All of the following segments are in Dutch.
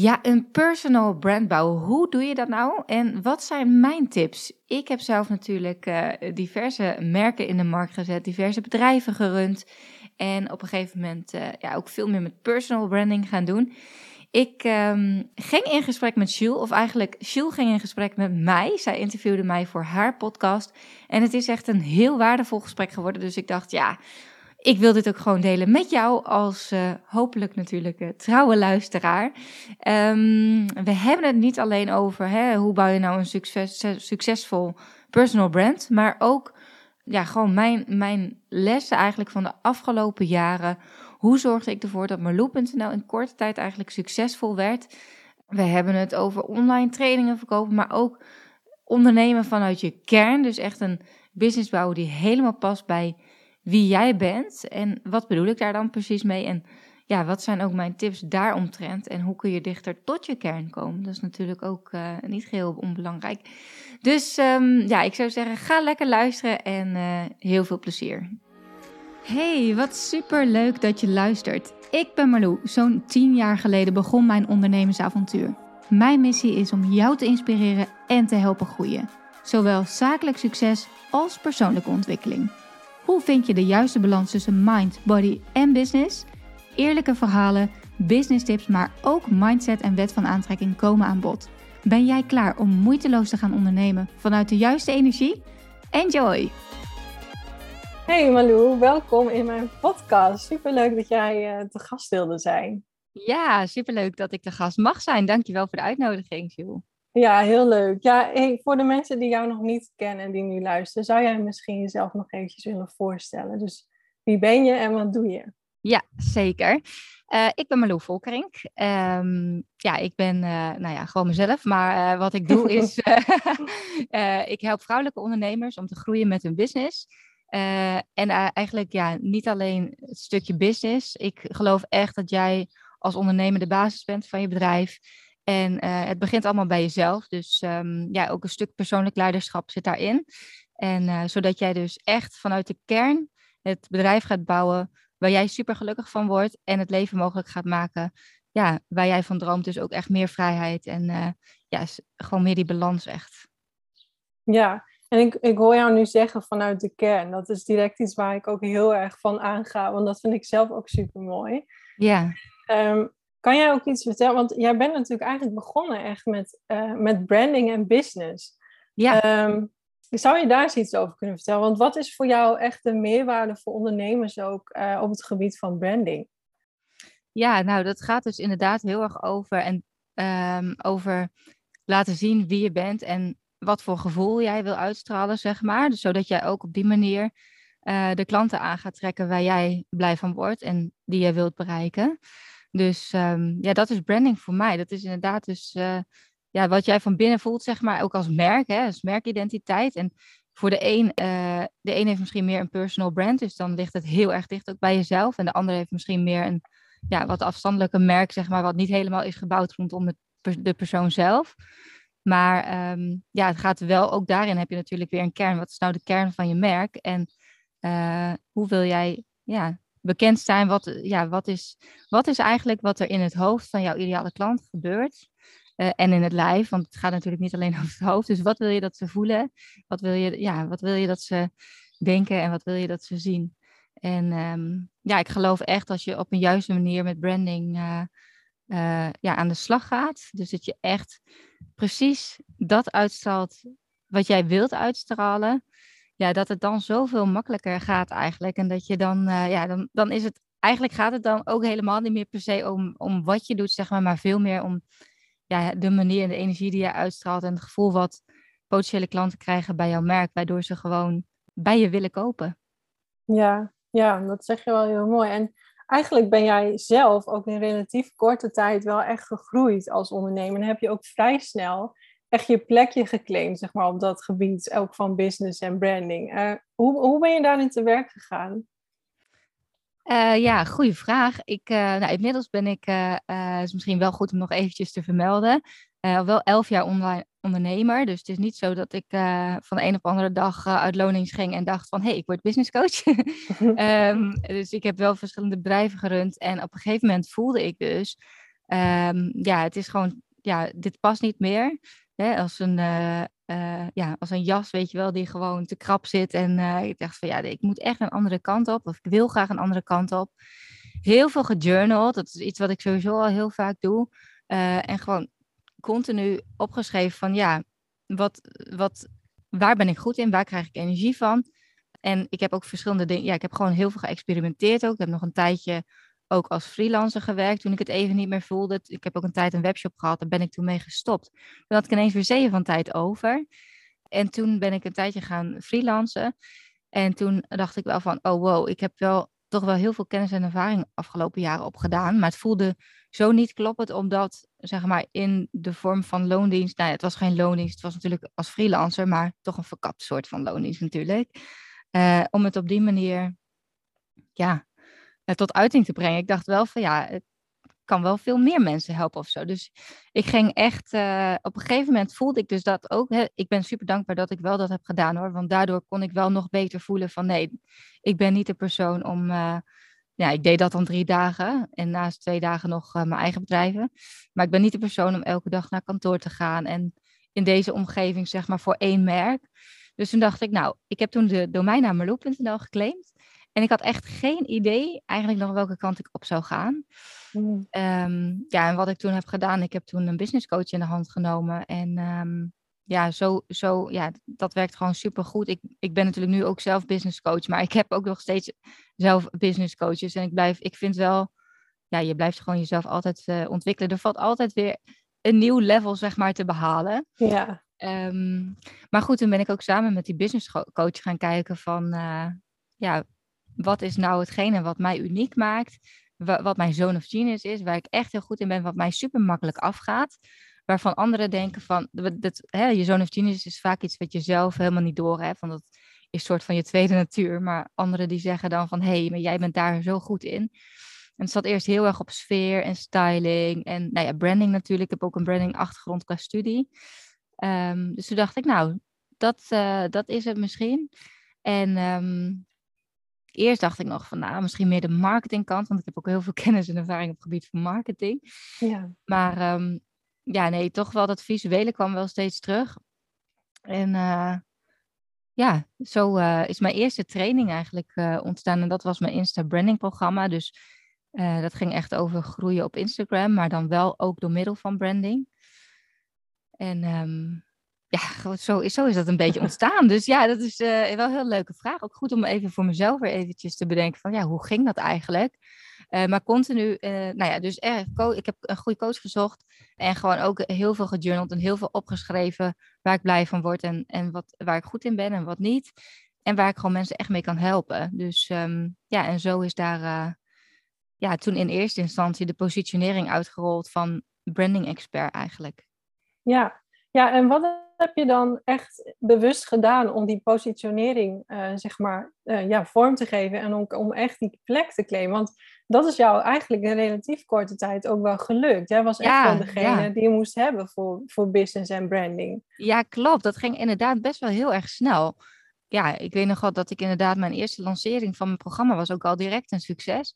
Ja, een personal brand bouwen. Hoe doe je dat nou? En wat zijn mijn tips? Ik heb zelf natuurlijk uh, diverse merken in de markt gezet, diverse bedrijven gerund. En op een gegeven moment uh, ja, ook veel meer met personal branding gaan doen. Ik um, ging in gesprek met Jules, of eigenlijk Jules ging in gesprek met mij. Zij interviewde mij voor haar podcast. En het is echt een heel waardevol gesprek geworden. Dus ik dacht, ja, ik wil dit ook gewoon delen met jou als uh, hopelijk natuurlijk uh, trouwe luisteraar. Um, we hebben het niet alleen over hè, hoe bouw je nou een succes, succesvol personal brand, maar ook ja, gewoon mijn, mijn lessen eigenlijk van de afgelopen jaren. Hoe zorgde ik ervoor dat Marloe.nl in korte tijd eigenlijk succesvol werd? We hebben het over online trainingen verkopen, maar ook ondernemen vanuit je kern. Dus echt een business bouwen die helemaal past bij wie jij bent. En wat bedoel ik daar dan precies mee? En ja, wat zijn ook mijn tips daaromtrent? En hoe kun je dichter tot je kern komen? Dat is natuurlijk ook uh, niet geheel onbelangrijk. Dus um, ja, ik zou zeggen, ga lekker luisteren en uh, heel veel plezier. Hey, wat super leuk dat je luistert. Ik ben Marlou. Zo'n tien jaar geleden begon mijn ondernemersavontuur. Mijn missie is om jou te inspireren en te helpen groeien. Zowel zakelijk succes als persoonlijke ontwikkeling. Hoe vind je de juiste balans tussen mind, body en business? Eerlijke verhalen, business tips, maar ook mindset en wet van aantrekking komen aan bod. Ben jij klaar om moeiteloos te gaan ondernemen vanuit de juiste energie? Enjoy! Hey Malou, welkom in mijn podcast. Superleuk dat jij uh, te gast wilde zijn. Ja, superleuk dat ik de gast mag zijn. Dankjewel voor de uitnodiging, Jules. Ja, heel leuk. Ja, hey, voor de mensen die jou nog niet kennen en die nu luisteren, zou jij misschien jezelf nog eventjes willen voorstellen? Dus wie ben je en wat doe je? Ja, zeker. Uh, ik ben Marloe Volkerink. Um, ja, ik ben uh, nou ja, gewoon mezelf. Maar uh, wat ik doe is, ik help vrouwelijke ondernemers om te groeien met hun business. en eigenlijk ja, niet alleen het stukje business. Ik geloof echt dat jij als ondernemer de basis bent van je bedrijf. En uh, het begint allemaal bij jezelf. Dus um, ja, ook een stuk persoonlijk leiderschap zit daarin. En uh, zodat jij dus echt vanuit de kern het bedrijf gaat bouwen waar jij super gelukkig van wordt en het leven mogelijk gaat maken. Ja, waar jij van droomt. Dus ook echt meer vrijheid en uh, ja, gewoon meer die balans echt. Ja, en ik, ik hoor jou nu zeggen vanuit de kern. Dat is direct iets waar ik ook heel erg van aanga, want dat vind ik zelf ook super mooi. Ja. Um, kan jij ook iets vertellen? Want jij bent natuurlijk eigenlijk begonnen echt met, uh, met branding en business. Ja. Um, zou je daar eens iets over kunnen vertellen? Want wat is voor jou echt de meerwaarde voor ondernemers ook uh, op het gebied van branding? Ja, nou dat gaat dus inderdaad heel erg over, en, um, over laten zien wie je bent en wat voor gevoel jij wil uitstralen, zeg maar. Dus zodat jij ook op die manier uh, de klanten aan gaat trekken waar jij blij van wordt en die je wilt bereiken. Dus um, ja, dat is branding voor mij. Dat is inderdaad dus uh, ja, wat jij van binnen voelt, zeg maar, ook als merk, hè, als merkidentiteit. En voor de een, uh, de een heeft misschien meer een personal brand, dus dan ligt het heel erg dicht ook bij jezelf. En de ander heeft misschien meer een ja, wat afstandelijke merk, zeg maar, wat niet helemaal is gebouwd rondom de, persoon zelf. Maar um, ja, het gaat wel, ook daarin heb je natuurlijk weer een kern. Wat is nou de kern van je merk? En uh, hoe wil jij ja, bekend zijn. Wat, ja, wat, is, wat is eigenlijk wat er in het hoofd van jouw ideale klant gebeurt? Uh, en in het lijf, want het gaat natuurlijk niet alleen over het hoofd. Dus wat wil je dat ze voelen? Wat wil je, ja, wat wil je dat ze denken en wat wil je dat ze zien? En um, ja, ik geloof echt als je op een juiste manier met branding uh, ja, aan de slag gaat. Dus dat je echt precies dat uitstraalt wat jij wilt uitstralen ja, dat het dan zoveel makkelijker gaat eigenlijk. En dat je dan, uh, ja, dan, dan is het, eigenlijk gaat het dan ook helemaal niet meer per se om, om wat je doet, zeg maar, maar veel meer om ja, de manier en de energie die je uitstraalt en het gevoel wat potentiële klanten krijgen bij jouw merk, waardoor ze gewoon bij je willen kopen. Ja, ja, dat zeg je wel heel mooi. En eigenlijk ben jij zelf ook in relatief korte tijd wel echt gegroeid als ondernemer. En heb je ook vrij snel echt je plekje geclaimd, zeg maar, op dat gebied, ook van business en branding. Uh, hoe, hoe ben je daarin te werk gegaan? Uh, ja, goede vraag. Ik, uh, nou, inmiddels ben ik, is misschien wel goed om nog eventjes te vermelden, wel elf jaar online ondernemer. Dus het is niet zo dat ik van de een op andere dag uit lonings ging en dacht van, hé, hey, ik word business coach. um, dus ik heb wel verschillende bedrijven gerund en op een gegeven moment voelde ik dus Ehm, ja, het is gewoon, ja, dit past niet meer. Hè, als, een, uh, uh, ja, als een jas, weet je wel, die gewoon te krap zit. En uh, ik dacht van ja, ik moet echt een andere kant op. Of ik wil graag een andere kant op. Heel veel gejournald. Dat is iets wat ik sowieso al heel vaak doe. en gewoon continu opgeschreven van ja, wat, wat, waar ben ik goed in? Waar krijg ik energie van? En ik heb ook verschillende dingen. Ja, ik heb gewoon heel veel geëxperimenteerd ook. Ik heb nog een tijdje ook als freelancer gewerkt toen ik het even niet meer voelde. Ik heb ook een tijd een webshop gehad, daar ben ik toen mee gestopt. Toen had ik ineens weer zeven van tijd over. En toen ben ik een tijdje gaan freelancen. En toen dacht ik wel van, oh wow, ik heb wel toch wel heel veel kennis en ervaring afgelopen jaren opgedaan. Maar het voelde zo niet kloppend, omdat, zeg maar, in de vorm van loondienst, nou het was geen loondienst, het was natuurlijk als freelancer, maar toch een verkapt soort van loondienst natuurlijk. Uh, om het op die manier, ja, tot uiting te brengen. Ik dacht wel van, ja, het kan wel veel meer mensen helpen of zo. Dus ik ging echt, uh, op een gegeven moment voelde ik dus dat ook. Hè, ik ben super dankbaar dat ik wel dat heb gedaan hoor, want daardoor kon ik wel nog beter voelen van, nee, ik ben niet de persoon om ja, ik deed dat dan drie dagen en naast twee dagen nog uh, mijn eigen bedrijven. Maar ik ben niet de persoon om elke dag naar kantoor te gaan en in deze omgeving zeg maar voor één merk. Dus toen dacht ik, nou, ik heb toen de domeinnaam geclaimd. En ik had echt geen idee eigenlijk nog welke kant ik op zou gaan. Mm. Um, ja, en wat ik toen heb gedaan, ik heb toen een business coach in de hand genomen. En um, ja, zo, zo, ja, dat werkt gewoon super goed. Ik, ik ben natuurlijk nu ook zelf business coach, maar ik heb ook nog steeds zelf business coaches. En ik blijf, ik vind wel, ja, je blijft gewoon jezelf altijd uh, ontwikkelen. Er valt altijd weer een nieuw level, zeg maar, te behalen. Ja. Um, maar goed, toen ben ik ook samen met die business coach gaan kijken van, uh, ja, wat is nou hetgene wat mij uniek maakt? Wat mijn zone of genius is, waar ik echt heel goed in ben, wat mij super makkelijk afgaat waarvan anderen denken van, dat, hè, je zoon of genius is vaak iets wat je zelf helemaal niet door hebt, want dat is soort van je tweede natuur, maar anderen die zeggen dan van, hé, hey, maar jij bent daar zo goed in. En het zat eerst heel erg op sfeer en styling en nou ja, branding natuurlijk. Ik heb ook een branding achtergrond qua studie. Um, dus toen dacht ik, nou, dat, uh, dat is het misschien. En um, eerst dacht ik nog van, nou, misschien meer de marketingkant, want ik heb ook heel veel kennis en ervaring op het gebied van marketing. Ja. Maar um, ja, nee, toch wel dat visuele kwam wel steeds terug. En uh, ja, zo uh, is mijn eerste training eigenlijk uh, ontstaan. En dat was mijn Insta branding programma. Dus dat ging echt over groeien op Instagram, maar dan wel ook door middel van branding. En um, ja, zo, zo is dat een beetje ontstaan. Dus ja, dat is wel een heel leuke vraag. Ook goed om even voor mezelf weer eventjes te bedenken van ja, hoe ging dat eigenlijk? Uh, maar continu, uh, nou ja, dus ik heb een goede coach gezocht en gewoon ook heel veel gejournald en heel veel opgeschreven waar ik blij van word en, en wat, waar ik goed in ben en wat niet. En waar ik gewoon mensen echt mee kan helpen. Dus um, ja, en zo is daar ja, toen in eerste instantie de positionering uitgerold van branding expert eigenlijk. Ja, ja en wat heb je dan echt bewust gedaan om die positionering, uh, zeg maar, uh, ja, vorm te geven en om, om echt die plek te claimen? Want dat is jou eigenlijk in relatief korte tijd ook wel gelukt. Jij was echt wel degene die je moest hebben voor, voor business en branding. Ja, klopt. Dat ging inderdaad best wel heel erg snel. Ja, ik weet nog wel dat ik inderdaad mijn eerste lancering van mijn programma was ook al direct een succes.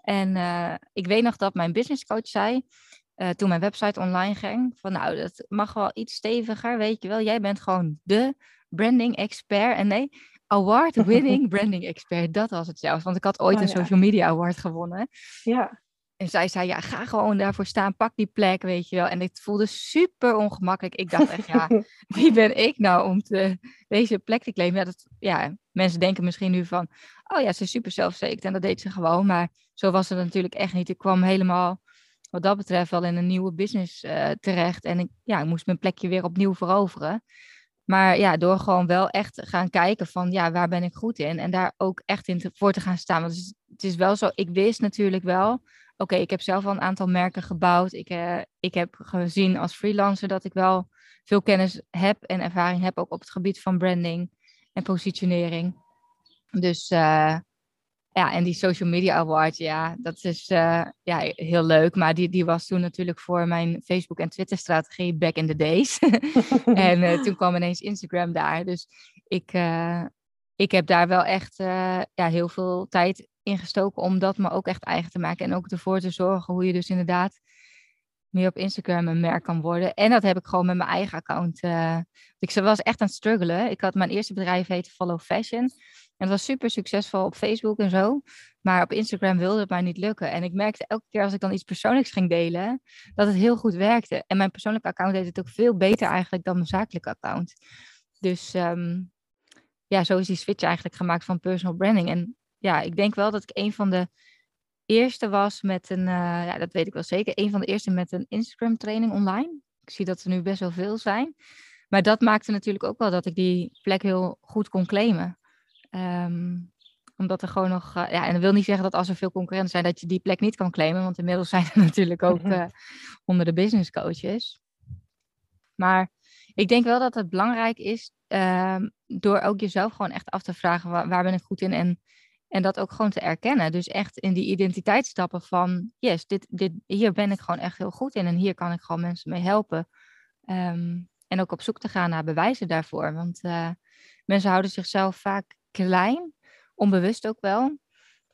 En uh, ik weet nog dat mijn businesscoach zei, uh, toen mijn website online ging, van nou, dat mag wel iets steviger, weet je wel. Jij bent gewoon de branding expert. En nee, award-winning branding expert. Dat was het zelfs. Want ik had ooit oh, een social media award gewonnen. Ja. En zij zei, ja, ga gewoon daarvoor staan, pak die plek, weet je wel. En het voelde super ongemakkelijk. Ik dacht echt, ja, wie ben ik nou om te, deze plek te claimen? Ja, dat, ja, mensen denken misschien nu van, oh ja, ze is super zelfzeker en dat deed ze gewoon. Maar zo was het natuurlijk echt niet. Ik kwam helemaal, wat dat betreft, wel in een nieuwe business uh, terecht. En ik, ja, ik moest mijn plekje weer opnieuw veroveren. Maar ja, door gewoon wel echt gaan kijken van ja, waar ben ik goed in? En daar ook echt in voor te gaan staan. Want het is, het is wel zo, ik wist natuurlijk wel, oké, ik heb zelf al een aantal merken gebouwd. Ik, uh, ik heb gezien als freelancer dat ik wel veel kennis heb en ervaring heb ook op het gebied van branding en positionering. Dus uh, ja, en die Social Media Award, ja, dat is uh, ja, heel leuk. Maar die, die was toen natuurlijk voor mijn Facebook- en Twitter-strategie back in the days. en uh, toen kwam ineens Instagram daar. Dus ik, uh, ik heb daar wel echt ja, heel veel tijd in gestoken om dat me ook echt eigen te maken. En ook ervoor te zorgen hoe je dus inderdaad meer op Instagram een merk kan worden. En dat heb ik gewoon met mijn eigen account. Ik was echt aan het struggelen. Ik had mijn eerste bedrijf heette Follow Fashion. En het was super succesvol op Facebook en zo. Maar op Instagram wilde het mij niet lukken. En ik merkte elke keer als ik dan iets persoonlijks ging delen, dat het heel goed werkte. En mijn persoonlijke account deed het ook veel beter eigenlijk dan mijn zakelijke account. Dus ehm, ja, zo is die switch eigenlijk gemaakt van personal branding. En ja, ik denk wel dat ik een van de eerste was met een, uh, ja, dat weet ik wel zeker, een van de eerste met een Instagram training online. Ik zie dat er nu best wel veel zijn. Maar dat maakte natuurlijk ook wel dat ik die plek heel goed kon claimen. Ehm, omdat er gewoon nog, uh, ja, en dat wil niet zeggen dat als er veel concurrenten zijn, dat je die plek niet kan claimen. Want inmiddels zijn er natuurlijk ook uh, onder de business coaches. Maar ik denk wel dat het belangrijk is ehm, door ook jezelf gewoon echt af te vragen waar, waar, ben ik goed in en, en dat ook gewoon te erkennen. Dus echt in die identiteit stappen van yes, dit, dit, hier ben ik gewoon echt heel goed in en hier kan ik gewoon mensen mee helpen. Ehm, en ook op zoek te gaan naar bewijzen daarvoor. Want uh, mensen houden zichzelf vaak klein, onbewust ook wel.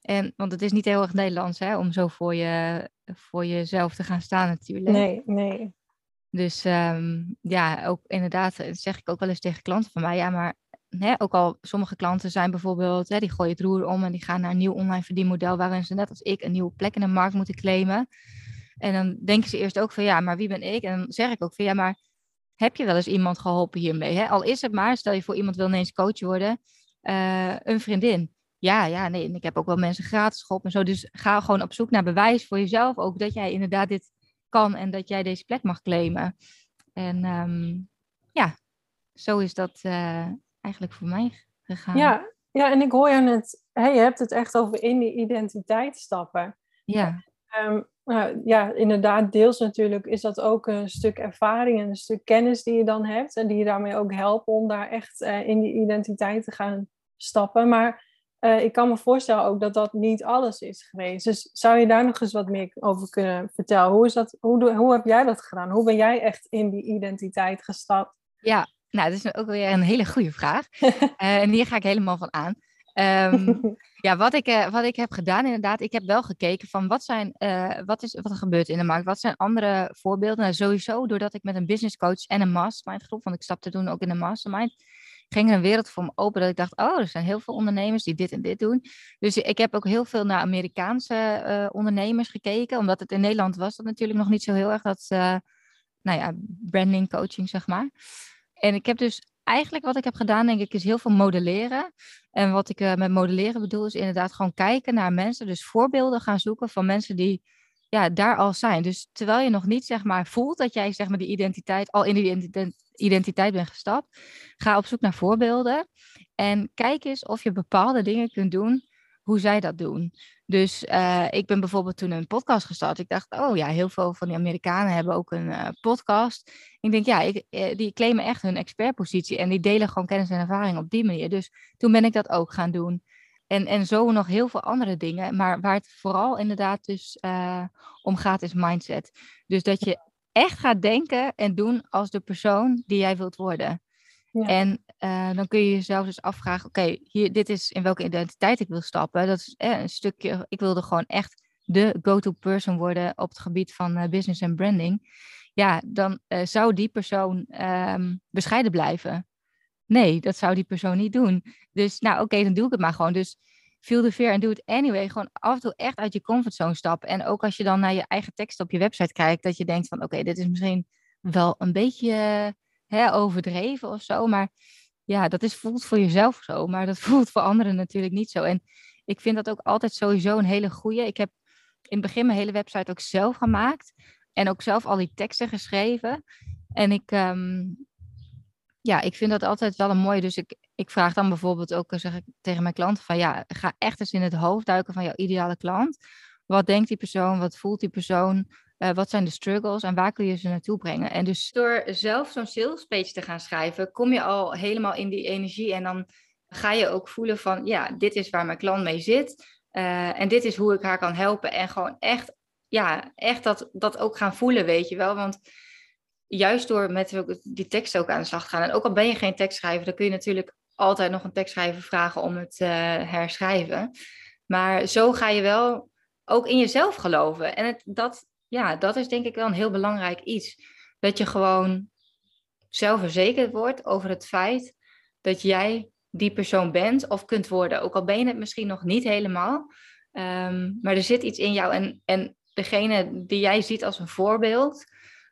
En, want het is niet heel erg Nederlands hè, om zo voor, je, voor jezelf te gaan staan natuurlijk. Nee, nee. Dus um, ja, ook inderdaad, zeg ik ook wel eens tegen klanten van mij, ja, maar hè, ook al sommige klanten zijn bijvoorbeeld, hè, die gooien het roer om en die gaan naar een nieuw online verdienmodel waarin ze net als ik een nieuwe plek in de markt moeten claimen. En dan denken ze eerst ook van ja, maar wie ben ik? En dan zeg ik ook van ja, maar heb je wel eens iemand geholpen hiermee? Hè? Al is het maar, stel je voor iemand wil ineens coach worden, uh, een vriendin. Ja, ja, nee, en ik heb ook wel mensen gratis geholpen en zo. Dus ga gewoon op zoek naar bewijs voor jezelf ook dat jij inderdaad dit kan en dat jij deze plek mag claimen. En um, ja, zo is dat uh, eigenlijk voor mij gegaan. Ja, ja en ik hoor je net, hey, je hebt het echt over in die identiteit stappen. Ja. Um, nou, ja, inderdaad, deels natuurlijk is dat ook een stuk ervaring en een stuk kennis die je dan hebt. En die je daarmee ook helpen om daar echt uh, in die identiteit te gaan stappen. Maar uh, ik kan me voorstellen ook dat dat niet alles is geweest. Dus zou je daar nog eens wat meer over kunnen vertellen? Hoe, is dat, hoe, hoe heb jij dat gedaan? Hoe ben jij echt in die identiteit gestapt? Ja, nou, dat is ook weer een hele goede vraag. uh, en hier ga ik helemaal van aan. Um, ja, wat ik, uh, wat ik heb gedaan inderdaad, ik heb wel gekeken van wat, zijn, uh, wat, is, wat er gebeurt in de markt. Wat zijn andere voorbeelden? Nou, sowieso doordat ik met een business coach en een mastermind groep, want ik stapte toen ook in een mastermind, ging er een wereld voor me open dat ik dacht, oh, er zijn heel veel ondernemers die dit en dit doen. Dus ik heb ook heel veel naar Amerikaanse uh, ondernemers gekeken, omdat het in Nederland was dat natuurlijk nog niet zo heel erg, dat, nou ja, branding coaching zeg maar. En ik heb dus eigenlijk wat ik heb gedaan, denk ik, is heel veel modelleren. En wat ik uh, met modelleren bedoel, is inderdaad gewoon kijken naar mensen. Dus voorbeelden gaan zoeken van mensen die ja, daar al zijn. Dus terwijl je nog niet zeg maar, voelt dat jij zeg maar, die identiteit al in die identiteit bent gestapt, ga op zoek naar voorbeelden. En kijk eens of je bepaalde dingen kunt doen hoe zij dat doen. Dus uh, ik ben bijvoorbeeld toen een podcast gestart. Ik dacht, oh ja, heel veel van die Amerikanen hebben ook een uh, podcast. Ik denk, ja, ik, uh, die claimen echt hun expertpositie en die delen gewoon kennis en ervaring op die manier. Dus toen ben ik dat ook gaan doen. En, en zo nog heel veel andere dingen. Maar waar het vooral inderdaad dus om gaat, is mindset. Dus dat je echt gaat denken en doen als de persoon die jij wilt worden. En uh, dan kun je jezelf dus afvragen, oké, hier dit is in welke identiteit ik wil stappen. Dat is eh, een stukje, ik wilde gewoon echt de go-to person worden op het gebied van uh, business en branding. Ja, dan uh, zou die persoon um, bescheiden blijven. Nee, dat zou die persoon niet doen. Dus nou oké, dan doe ik het maar gewoon. Dus feel the fear en doe het anyway. Gewoon af en toe echt uit je comfortzone stappen. En ook als je dan naar je eigen tekst op je website kijkt, dat je denkt van oké, dit is misschien wel een beetje overdreven of zo. Maar ja, dat is, voelt voor jezelf zo, maar dat voelt voor anderen natuurlijk niet zo. En ik vind dat ook altijd sowieso een hele goede. Ik heb in het begin mijn hele website ook zelf gemaakt. En ook zelf al die teksten geschreven. En ik, um, ja, ik vind dat altijd wel een mooie. Dus ik, ik vraag dan bijvoorbeeld ook, zeg ik tegen mijn klanten van ja, ga echt eens in het hoofd duiken van jouw ideale klant. Wat denkt die persoon? Wat voelt die persoon? Uh, wat zijn de struggles en waar kun je ze naartoe brengen? En dus door zelf zo'n sales te gaan schrijven, kom je al helemaal in die energie. En dan ga je ook voelen van, ja, dit is waar mijn klant mee zit. Uh, en dit is hoe ik haar kan helpen. En gewoon echt, ja, echt dat, dat ook gaan voelen, weet je wel. Want juist door met die tekst ook aan de slag te gaan. En ook al ben je geen tekstschrijver, dan kun je natuurlijk altijd nog een tekstschrijver vragen om het uh, herschrijven. Maar zo ga je wel ook in jezelf geloven. En het, dat ja, dat is denk ik wel een heel belangrijk iets. Dat je gewoon zelfverzekerd wordt over het feit dat jij die persoon bent of kunt worden. Ook al ben je het misschien nog niet helemaal. Ehm, maar er zit iets in jou. En, en degene die jij ziet als een voorbeeld,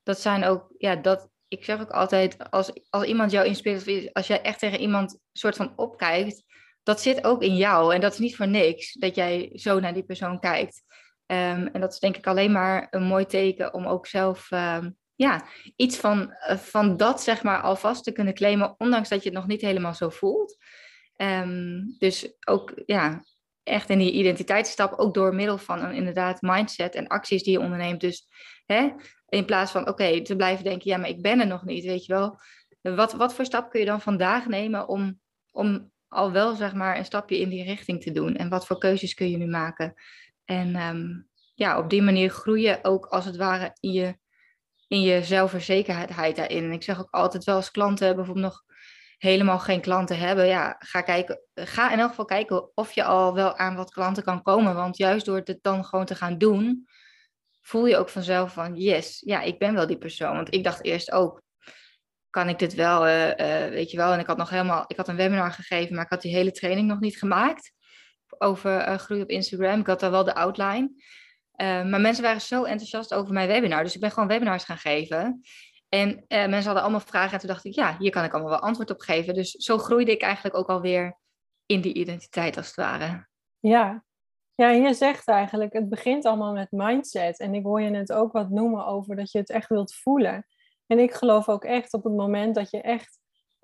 dat zijn ook, ja, dat, ik zeg ook altijd, als, als iemand jou inspireert, als jij echt tegen iemand soort van opkijkt, dat zit ook in jou. En dat is niet voor niks dat jij zo naar die persoon kijkt. Ehm, en dat is denk ik alleen maar een mooi teken om ook zelf ehm, ja, iets van, eh, van dat zeg maar alvast te kunnen claimen, ondanks dat je het nog niet helemaal zo voelt. Ehm, dus ook ja, echt in die identiteitsstap, ook door middel van een inderdaad mindset en acties die je onderneemt. Dus hè, in plaats van oké, te blijven denken, ja, maar ik ben er nog niet, weet je wel. Wat, wat voor stap kun je dan vandaag nemen om, om al wel zeg maar een stapje in die richting te doen? En wat voor keuzes kun je nu maken? En ehm, ja, op die manier groeien ook als het ware in je, in je zelfverzekerheid daarin. En ik zeg ook altijd wel als klanten bijvoorbeeld nog helemaal geen klanten hebben, ja, ga, kijken, ga in elk geval kijken of je al wel aan wat klanten kan komen. Want juist door het dan gewoon te gaan doen, voel je ook vanzelf van, yes, ja, ik ben wel die persoon. Want ik dacht eerst ook, kan ik dit wel, uh, uh, weet je wel. En ik had nog helemaal, ik had een webinar gegeven, maar ik had die hele training nog niet gemaakt over uh, groei op Instagram. Ik had daar wel de outline. maar mensen waren zo enthousiast over mijn webinar. Dus ik ben gewoon webinars gaan geven. En mensen hadden allemaal vragen. En toen dacht ik, ja, hier kan ik allemaal wel antwoord op geven. Dus zo groeide ik eigenlijk ook alweer in die identiteit als het ware. Ja, ja, je zegt eigenlijk, het begint allemaal met mindset. En ik hoor je net ook wat noemen over dat je het echt wilt voelen. En ik geloof ook echt op het moment dat je echt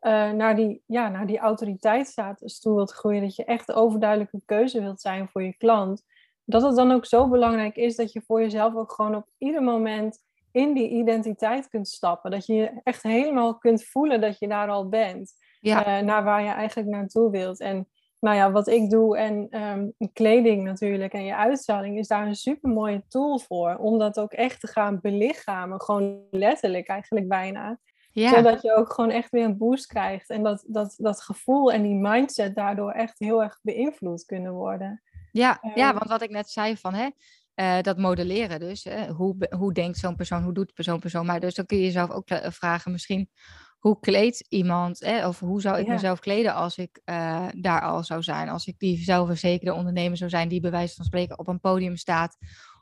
uh, naar, die, ja, naar die autoriteitsstatus toe wilt groeien, dat je echt overduidelijke keuze wilt zijn voor je klant, dat het dan ook zo belangrijk is dat je voor jezelf ook gewoon op ieder moment in die identiteit kunt stappen. Dat je je echt helemaal kunt voelen dat je daar al bent. Ja. Uh, naar waar je eigenlijk naartoe wilt. En nou ja, wat ik doe en um, kleding natuurlijk en je uitstraling is daar een super mooie tool voor. Om dat ook echt te gaan belichamen. Gewoon letterlijk eigenlijk bijna. Zodat je ook gewoon echt weer een boost krijgt. En dat, dat, dat gevoel en die mindset daardoor echt heel erg beïnvloed kunnen worden. Ja, ja ehm, want wat ik net zei van hè, uh, dat modelleren dus. Hè, hoe, hoe denkt zo'n persoon, hoe doet persoon persoon. Maar dus dan kun je jezelf ook eh, vragen misschien hoe kleedt iemand, hè, of hoe zou ik mezelf kleden als ik uh, daar al zou zijn, als ik die zelfverzekerde ondernemer zou zijn die bij wijze van spreken op een podium staat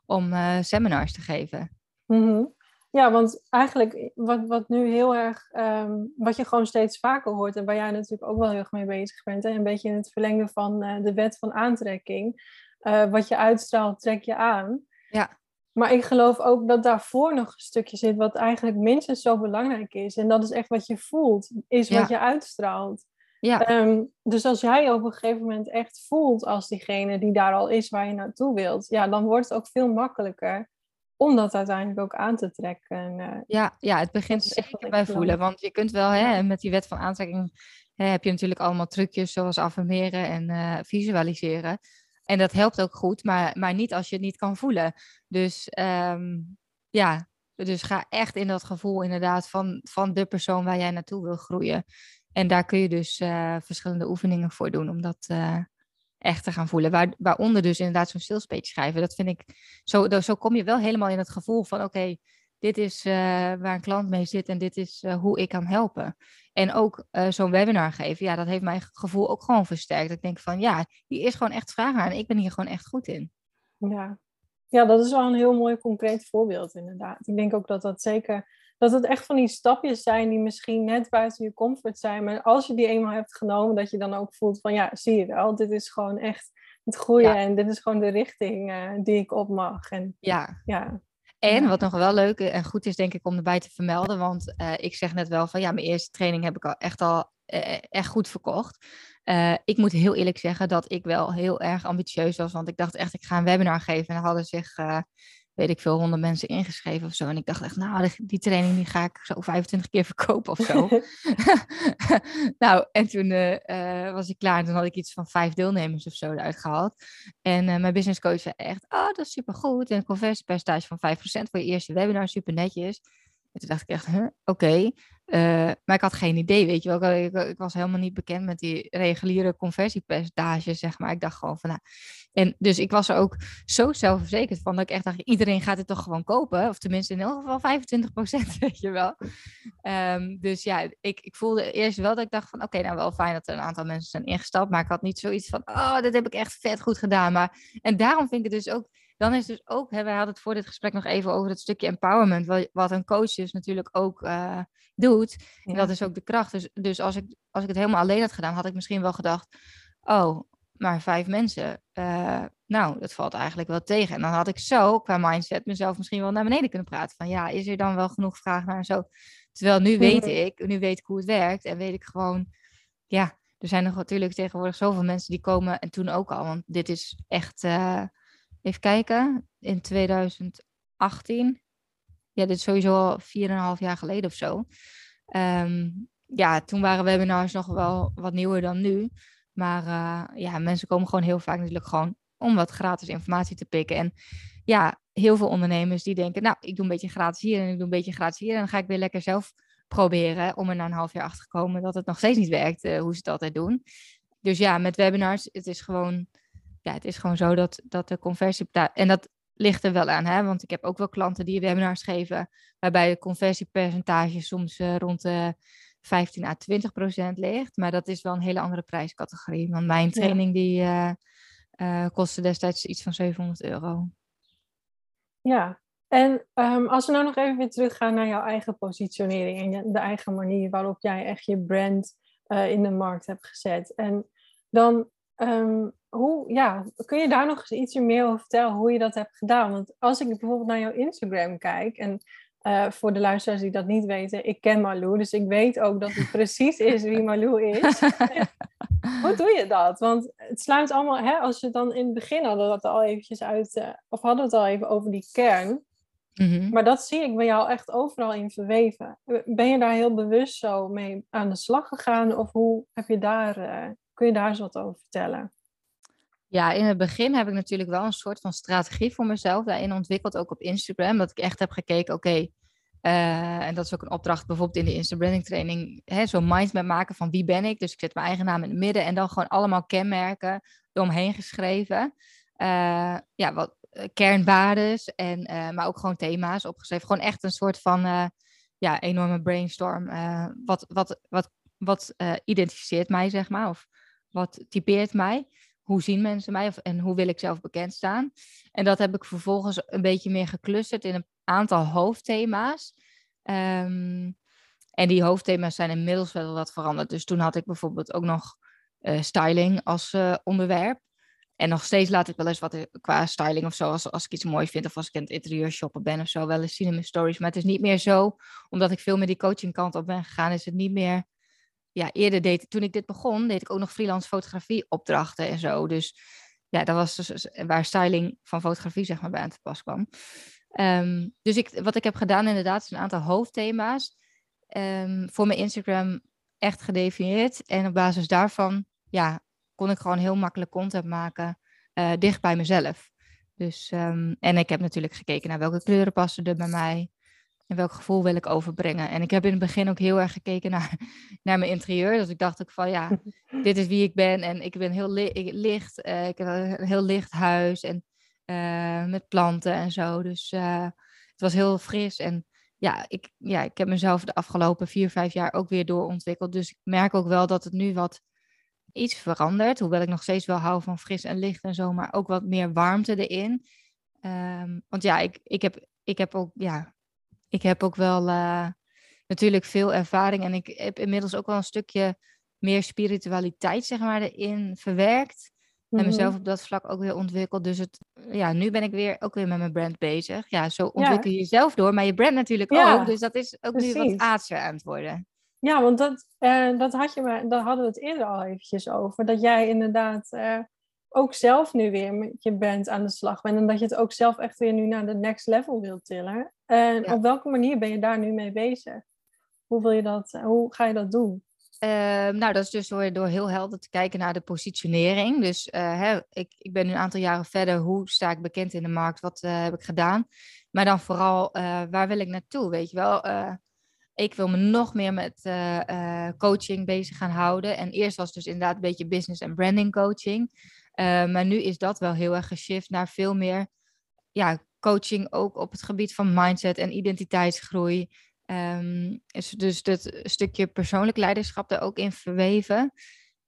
om uh, seminars te geven. Mm -hmm. Ja, want eigenlijk wat, wat nu heel erg, um, wat je gewoon steeds vaker hoort en waar jij natuurlijk ook wel heel erg mee bezig bent, hè, een beetje in het verlengen van uh, de wet van aantrekking, wat je uitstraalt, trek je aan. Ja. Maar ik geloof ook dat daarvoor nog een stukje zit wat eigenlijk minstens zo belangrijk is. En dat is echt wat je voelt, is wat je uitstraalt. Ja. Um, dus als jij op een gegeven moment echt voelt als diegene die daar al is waar je naartoe wilt, ja, dan wordt het ook veel makkelijker om dat uiteindelijk ook aan te trekken. Uh, ja, ja, het begint zeker bij voelen. Want je kunt wel, hè, met die wet van aantrekking hè, heb je natuurlijk allemaal trucjes zoals affirmeren en uh, visualiseren. En dat helpt ook goed, maar, maar niet als je het niet kan voelen. Dus um, ja, dus ga echt in dat gevoel inderdaad van, van de persoon waar jij naartoe wil groeien. En daar kun je dus uh, verschillende oefeningen voor doen om dat uh, echt te gaan voelen. Waar, waaronder dus inderdaad zo'n stilspeech schrijven. Dat vind ik, zo, zo kom je wel helemaal in het gevoel van oké, dit is uh, waar een klant mee zit en dit is hoe ik kan helpen. En ook uh, zo'n webinar geven, ja, dat heeft mijn gevoel ook gewoon versterkt. Ik denk van, ja, hier is gewoon echt vraag aan ik ben hier gewoon echt goed in. Ja. ja, dat is wel een heel mooi concreet voorbeeld inderdaad. Ik denk ook dat dat zeker, dat het echt van die stapjes zijn die misschien net buiten je comfort zijn. Maar als je die eenmaal hebt genomen, dat je dan ook voelt van, ja, zie je wel, dit is gewoon echt het groeien en dit is gewoon de richting uh, die ik op mag. En, ja. ja. En wat nog wel leuk en goed is, denk ik, om erbij te vermelden. Want uh, ik zeg net wel van ja, mijn eerste training heb ik al echt al uh, echt goed verkocht. Uh, ik moet heel eerlijk zeggen dat ik wel heel erg ambitieus was. Want ik dacht echt, ik ga een webinar geven. En er hadden zich weet ik veel, honderd mensen ingeschreven of zo. En ik dacht echt, nou, die training die ga ik zo 25 keer verkopen of zo. nou, en toen uh, was ik klaar en toen had ik iets van vijf deelnemers of zo eruit gehaald. En uh, mijn business coach zei echt, oh, dat is supergoed. En een conversiepercentage van 5% voor je eerste webinar, super netjes. En toen dacht ik echt, oké. Eh, maar ik had geen idee, weet je wel. Ik, ik, was helemaal niet bekend met die reguliere conversiepercentages, zeg maar. Ik dacht gewoon van, nou... En dus ik was er ook zo zelfverzekerd van dat ik echt dacht, iedereen gaat het toch gewoon kopen? Of tenminste in ieder geval 25 procent, weet je wel. Ehm, dus ja, ik, ik voelde eerst wel dat ik dacht van, oké, nou wel fijn dat er een aantal mensen zijn ingestapt. Maar ik had niet zoiets van, oh, dit heb ik echt vet goed gedaan. Maar, en daarom vind ik het dus ook dan is dus ook, hè, wij hadden het voor dit gesprek nog even over het stukje empowerment, wat, wat een coach dus natuurlijk ook uh, doet. En dat is ook de kracht. Dus, dus als, ik, als ik het helemaal alleen had gedaan, had ik misschien wel gedacht, oh, maar vijf mensen, uh, nou, dat valt eigenlijk wel tegen. En dan had ik zo, qua mindset, mezelf misschien wel naar beneden kunnen praten. Van ja, is er dan wel genoeg vraag naar en zo. Terwijl nu weet ik, nu weet ik hoe het werkt en weet ik gewoon, ja, er zijn nog natuurlijk tegenwoordig zoveel mensen die komen en toen ook al, want dit is echt... Uh, Even kijken, in 2018. Ja, dit is sowieso al 4,5 jaar geleden of zo. Ehm, ja, toen waren webinars nog wel wat nieuwer dan nu. Maar uh, ja, mensen komen gewoon heel vaak natuurlijk gewoon om wat gratis informatie te pikken. En ja, heel veel ondernemers die denken, nou, ik doe een beetje gratis hier en ik doe een beetje gratis hier. En dan ga ik weer lekker zelf proberen om er na een half jaar achter te komen dat het nog steeds niet werkt, uh, hoe ze het altijd doen. Dus ja, met webinars, het is gewoon ja, het is gewoon zo dat, dat de conversie... En dat ligt er wel aan, hè? want ik heb ook wel klanten die webinars geven... waarbij de conversiepercentage soms uh, rond de 15 à 20 procent ligt. Maar dat is wel een hele andere prijscategorie. Want mijn training die uh, uh, kostte destijds iets van 700 euro. Ja, en um, als we nou nog even weer teruggaan naar jouw eigen positionering en de eigen manier waarop jij echt je brand uh, in de markt hebt gezet. En dan um, hoe, ja, kun je daar nog eens iets meer over vertellen hoe je dat hebt gedaan? Want als ik bijvoorbeeld naar jouw Instagram kijk, en uh, voor de luisteraars die dat niet weten, ik ken Malou, dus ik weet ook dat het precies is wie Malou is. hoe doe je dat? Want het sluit allemaal, hè, als je dan in het begin hadden dat al eventjes uit, uh, of hadden we het al even over die kern. Mm-hmm. Maar dat zie ik bij jou echt overal in verweven. Ben je daar heel bewust zo mee aan de slag gegaan? Of hoe heb je daar, uh, kun je daar eens wat over vertellen? Ja, in het begin heb ik natuurlijk wel een soort van strategie voor mezelf daarin ontwikkeld, ook op Instagram. Dat ik echt heb gekeken, oké, eh, en dat is ook een opdracht bijvoorbeeld in de Instagram training, zo'n mindmap maken van wie ben ik. Dus ik zet mijn eigen naam in het midden en dan gewoon allemaal kenmerken eromheen geschreven. Uh, ja, wat uh, kernwaardes, en, maar ook gewoon thema's opgeschreven. Gewoon echt een soort van ja, enorme brainstorm. wat wat, wat, wat identificeert mij, zeg maar, of wat typeert mij hoe zien mensen mij of, en hoe wil ik zelf bekend staan. En dat heb ik vervolgens een beetje meer geclusterd in een aantal hoofdthema's. Ehm, en die hoofdthema's zijn inmiddels wel wat veranderd. Dus toen had ik bijvoorbeeld ook nog uh, styling als uh, onderwerp. En nog steeds laat ik wel eens wat qua styling of zo, als, als ik iets mooi vind of als ik in het interieur shoppen ben of zo, wel eens zien in mijn stories. Maar het is niet meer zo, omdat ik veel meer die coaching kant op ben gegaan, is het niet meer ja, eerder deed, toen ik dit begon, deed ik ook nog freelance fotografie opdrachten en zo. Dus ja, dat was dus waar styling van fotografie zeg maar bij aan te pas kwam. Ehm, dus ik, wat ik heb gedaan inderdaad is een aantal hoofdthema's um, voor mijn Instagram echt gedefinieerd. En op basis daarvan ja, kon ik gewoon heel makkelijk content maken uh, dicht bij mezelf. Dus, um, en ik heb natuurlijk gekeken naar welke kleuren passen er bij mij. En welk gevoel wil ik overbrengen? En ik heb in het begin ook heel erg gekeken naar, naar mijn interieur. Dus ik dacht ook van ja, dit is wie ik ben. En ik ben heel licht. Uh, ik heb een heel licht huis. En uh, met planten en zo. Dus uh, het was heel fris. En ja ik, ja, ik heb mezelf de afgelopen vier, vijf jaar ook weer doorontwikkeld. Dus ik merk ook wel dat het nu wat iets verandert. Hoewel ik nog steeds wel hou van fris en licht en zo. Maar ook wat meer warmte erin. Um, want ja, ik, ik, heb, ik heb ook ja, ik heb ook wel uh, natuurlijk veel ervaring en ik heb inmiddels ook wel een stukje meer spiritualiteit, zeg maar, erin verwerkt. En mhm. mezelf op dat vlak ook weer ontwikkeld. Dus het, ja, nu ben ik weer ook weer met mijn brand bezig. Ja, zo ontwikkel je jezelf door, maar je brand natuurlijk ook. Dus dat is ook nu wat aardser aan het worden. Ja, want dat, uh, dat, had je maar, daar hadden we het eerder al eventjes over. Dat jij inderdaad uh, ook zelf nu weer met je brand aan de slag bent. En dat je het ook zelf echt weer nu naar de next level wilt tillen. En op welke manier ben je daar nu mee bezig? Hoe, wil je dat, hoe ga je dat doen? Ehm, nou, dat is dus door, door heel helder te kijken naar de positionering. Dus uh, hè, ik, ik ben nu een aantal jaren verder. Hoe sta ik bekend in de markt? Wat uh, heb ik gedaan? Maar dan vooral, waar wil ik naartoe? Weet je wel, ik wil me nog meer met coaching bezig gaan houden. En eerst was het dus inderdaad een beetje business en branding coaching. Maar nu is dat wel heel erg geshift naar veel meer ja, coaching ook op het gebied van mindset en identiteitsgroei. Um, is dus dat stukje persoonlijk leiderschap er ook in verweven.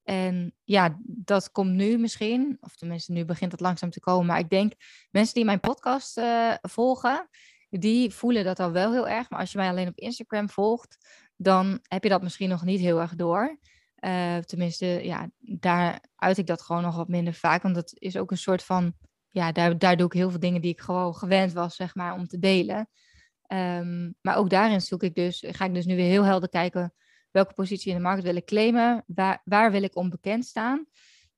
En ja, dat komt nu misschien, of tenminste nu begint het langzaam te komen. Maar ik denk, mensen die mijn podcast uh, volgen, die voelen dat al wel heel erg. Maar als je mij alleen op Instagram volgt, dan heb je dat misschien nog niet heel erg door. Uh, tenminste, ja, daar uit ik dat gewoon nog wat minder vaak. Want dat is ook een soort van, ja, daar, daar doe ik heel veel dingen die ik gewoon gewend was, zeg maar, om te delen. Um, maar ook daarin zoek ik dus, ga ik dus nu weer heel helder kijken welke positie in de markt wil ik claimen, waar, waar wil ik onbekend staan.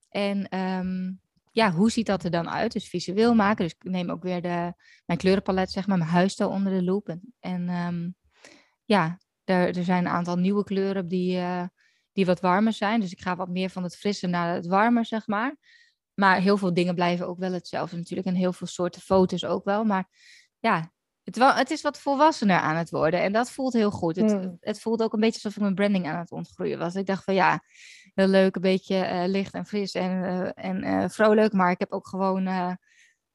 En um, ja, hoe ziet dat er dan uit? Dus visueel maken. Dus ik neem ook weer de, mijn kleurenpalet, zeg maar, mijn huisstijl onder de loep. En, um, ja, er, er zijn een aantal nieuwe kleuren die, uh, die wat warmer zijn. Dus ik ga wat meer van het frisse naar het warmer, zeg maar. Maar heel veel dingen blijven ook wel hetzelfde natuurlijk. En heel veel soorten foto's ook wel. Maar ja, het, het, is wat volwassener aan het worden en dat voelt heel goed. Het, hmm. het, voelt ook een beetje alsof ik mijn branding aan het ontgroeien was. Ik dacht van ja, heel leuk, een beetje uh, licht en fris en, uh, en uh, vrolijk, maar ik heb ook gewoon,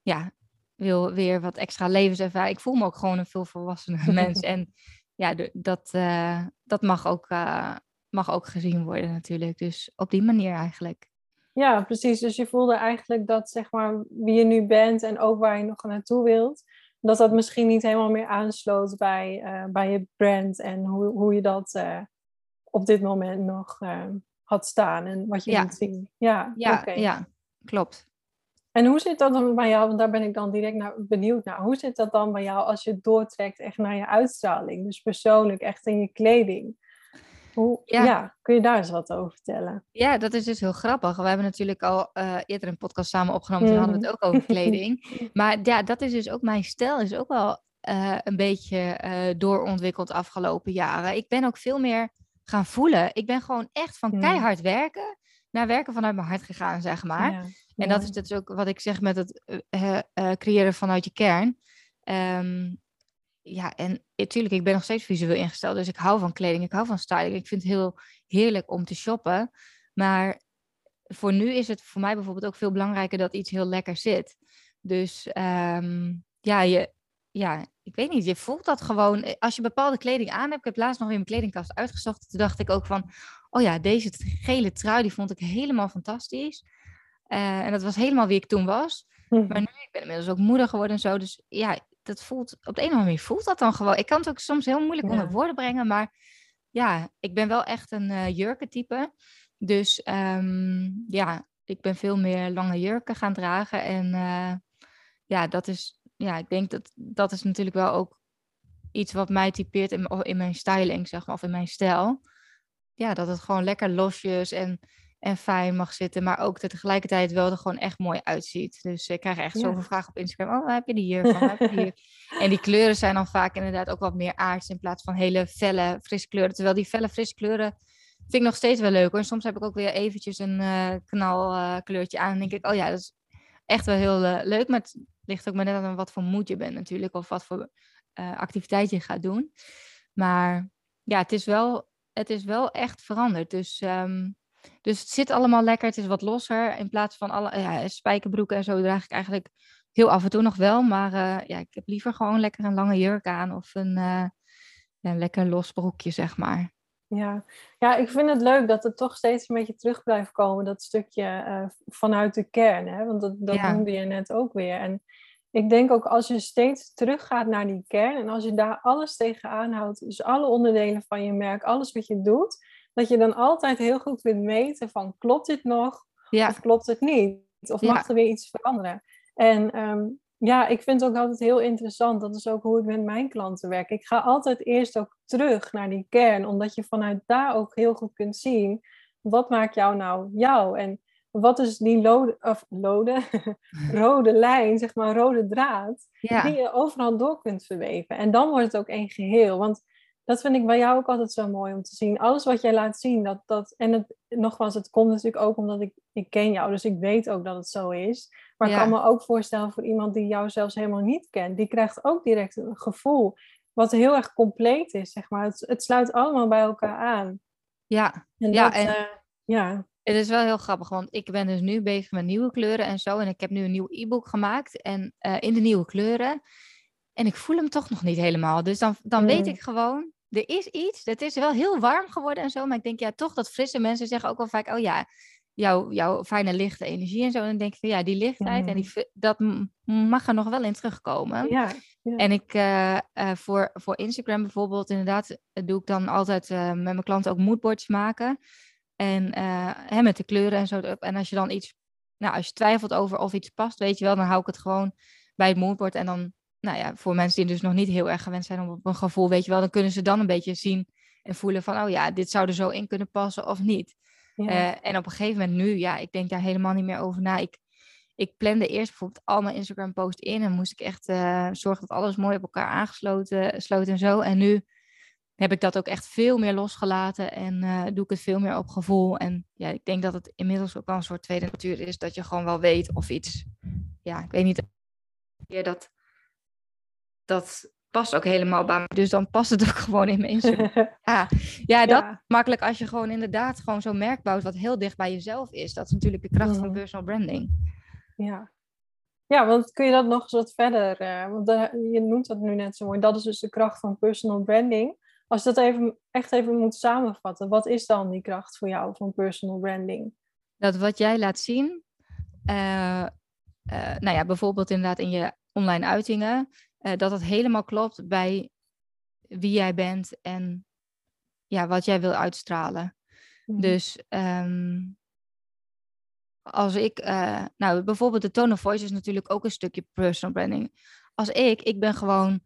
ja, wil weer wat extra levenservaring. Ik voel me ook gewoon een veel volwassener mens en ja, dat, dat mag, ook, mag ook gezien worden natuurlijk. Dus op die manier eigenlijk. Ja, precies. Dus je voelde eigenlijk dat zeg maar wie je nu bent en ook waar je nog naartoe wilt, dat dat misschien niet helemaal meer aansloot bij, uh, bij je brand en hoe, hoe je dat uh, op dit moment nog uh, had staan en wat je ja. moet zien. Ja, ja, okay. ja, klopt. En hoe zit dat dan bij jou? Want daar ben ik dan direct naar benieuwd naar. Hoe zit dat dan bij jou als je doortrekt echt naar je uitstraling? Dus persoonlijk, echt in je kleding. Hoe, ja. kun je daar eens wat over vertellen? Ja, dat is dus heel grappig. We hebben natuurlijk al uh, eerder een podcast samen opgenomen. Toen hadden we het ook over kleding. maar ja, dat is dus ook mijn stijl. Is ook wel uh, een beetje uh, doorontwikkeld afgelopen jaren. Ik ben ook veel meer gaan voelen. Ik ben gewoon echt van keihard werken naar werken vanuit mijn hart gegaan, zeg maar. Ja. En dat is dus ook wat ik zeg met het creëren vanuit je kern. Um, ja, en natuurlijk, ik ben nog steeds visueel ingesteld. Dus ik hou van kleding, ik hou van styling. Ik vind het heel heerlijk om te shoppen. Maar voor nu is het voor mij bijvoorbeeld ook veel belangrijker dat iets heel lekker zit. Dus um, ja, je, ja, ik weet niet, je voelt dat gewoon. Eh, als je bepaalde kleding aan hebt, ik heb laatst nog weer mijn kledingkast uitgezocht. Toen dacht ik ook van, oh ja, deze gele trui, die vond ik helemaal fantastisch. Uh, en dat was helemaal wie ik toen was. Hm. Maar nu, ik ben inmiddels ook moeder geworden en zo. Dus ja, dat voelt, op de een of andere manier voelt dat dan gewoon. Ik kan het ook soms heel moeilijk onder woorden brengen, maar ja, ik ben wel echt een uh, jurkentype. Dus um, ja, ik ben veel meer lange jurken gaan dragen. En uh, ja, dat is, ja, ik denk dat dat is natuurlijk wel ook iets wat mij typeert in, in mijn styling, zeg maar, of in mijn stijl. Ja, dat het gewoon lekker losjes en en fijn mag zitten, maar ook tegelijkertijd wel er gewoon echt mooi uitziet. Dus ik krijg echt zoveel vragen op Instagram. Oh, heb je die hier van? heb je die En die kleuren zijn dan vaak inderdaad ook wat meer aards in plaats van hele felle, frisse kleuren. Terwijl die felle, frisse kleuren vind ik nog steeds wel leuk hoor. En soms heb ik ook weer eventjes een uh, knalkleurtje uh, aan en denk ik, oh ja, dat is echt wel heel uh, leuk. Maar het ligt ook maar net aan wat voor moed je bent natuurlijk, of wat voor activiteit je gaat doen. Maar ja, het is wel, het is wel echt veranderd. Dus um, dus het zit allemaal lekker. Het is wat losser. In plaats van alle ja, spijkerbroeken en zo draag ik eigenlijk heel af en toe nog wel. Maar uh, ja, ik heb liever gewoon lekker een lange jurk aan of een, uh, ja, lekker los broekje, zeg maar. Ja. ja, ik vind het leuk dat het toch steeds een beetje terug blijft komen, dat stukje uh, vanuit de kern. Hè? Want dat, dat ja. noemde je net ook weer. En ik denk ook als je steeds teruggaat naar die kern en als je daar alles tegenaan houdt, dus alle onderdelen van je merk, alles wat je doet, dat je dan altijd heel goed kunt meten van klopt dit nog of klopt het niet? Of mag er weer iets veranderen? En um, ja, ik vind het ook altijd heel interessant. Dat is ook hoe ik met mijn klanten werk. Ik ga altijd eerst ook terug naar die kern, omdat je vanuit daar ook heel goed kunt zien wat maakt jou nou jou en wat is die lode, of lode, rode lijn, zeg maar rode draad, die je overal door kunt verweven. En dan wordt het ook één geheel. Want dat vind ik bij jou ook altijd zo mooi om te zien. Alles wat jij laat zien, dat, dat, en het, nogmaals, het komt natuurlijk ook omdat ik, ik ken jou, dus ik weet ook dat het zo is. Maar ik kan me ook voorstellen voor iemand die jou zelfs helemaal niet kent, die krijgt ook direct een gevoel wat heel erg compleet is, zeg maar. Het, het sluit allemaal bij elkaar aan. Ja, en ja, dat, en uh, ja. Het is wel heel grappig, want ik ben dus nu bezig met nieuwe kleuren en zo. En ik heb nu een nieuw e-book gemaakt en uh, in de nieuwe kleuren. En ik voel hem toch nog niet helemaal. Dus dan, dan weet ik gewoon, er is iets. Het is wel heel warm geworden en zo. Maar ik denk ja, toch dat frisse mensen zeggen ook wel vaak, oh ja, jouw, jouw fijne lichte energie en zo. En dan denk ik van ja, die lichtheid en die, dat mag er nog wel in terugkomen. Ja, ja. En ik uh, uh, voor, voor Instagram bijvoorbeeld, inderdaad, doe ik dan altijd uh, met mijn klanten ook moodboards maken. En hè, met de kleuren en zo. En als je dan iets, nou, als je twijfelt over of iets past, weet je wel, dan hou ik het gewoon bij het moodboard. En dan, nou ja, voor mensen die dus nog niet heel erg gewend zijn op een gevoel, weet je wel, dan kunnen ze dan een beetje zien en voelen van, oh ja, dit zou er zo in kunnen passen of niet. Ja. Uh, en op een gegeven moment nu, ja, ik denk daar helemaal niet meer over na. Ik, ik plande eerst bijvoorbeeld al mijn Instagram post in en moest ik echt uh, zorgen dat alles mooi op elkaar aangesloten sloot en zo. En nu heb ik dat ook echt veel meer losgelaten en uh, doe ik het veel meer op gevoel. En ja, ik denk dat het inmiddels ook wel een soort tweede natuur is, dat je gewoon wel weet of iets, ja, ik weet niet, dat, dat past ook helemaal bij me. Dus dan past het ook gewoon in mijn ja, ja, dat ja. makkelijk als je gewoon inderdaad gewoon zo'n merk bouwt wat heel dicht bij jezelf is. Dat is natuurlijk de kracht van personal branding. Ja. Ja, want kun je dat nog eens wat verder, uh, want de, je noemt dat nu net zo mooi, dat is dus de kracht van personal branding. Als je dat even, echt even moet samenvatten, wat is dan die kracht voor jou van personal branding? Dat wat jij laat zien, uh, uh, nou ja, bijvoorbeeld inderdaad in je online uitingen, uh, dat het helemaal klopt bij wie jij bent en ja, wat jij wil uitstralen. Mm. Dus um, als ik, uh, nou bijvoorbeeld de tone of voice is natuurlijk ook een stukje personal branding. Als ik, ik ben gewoon,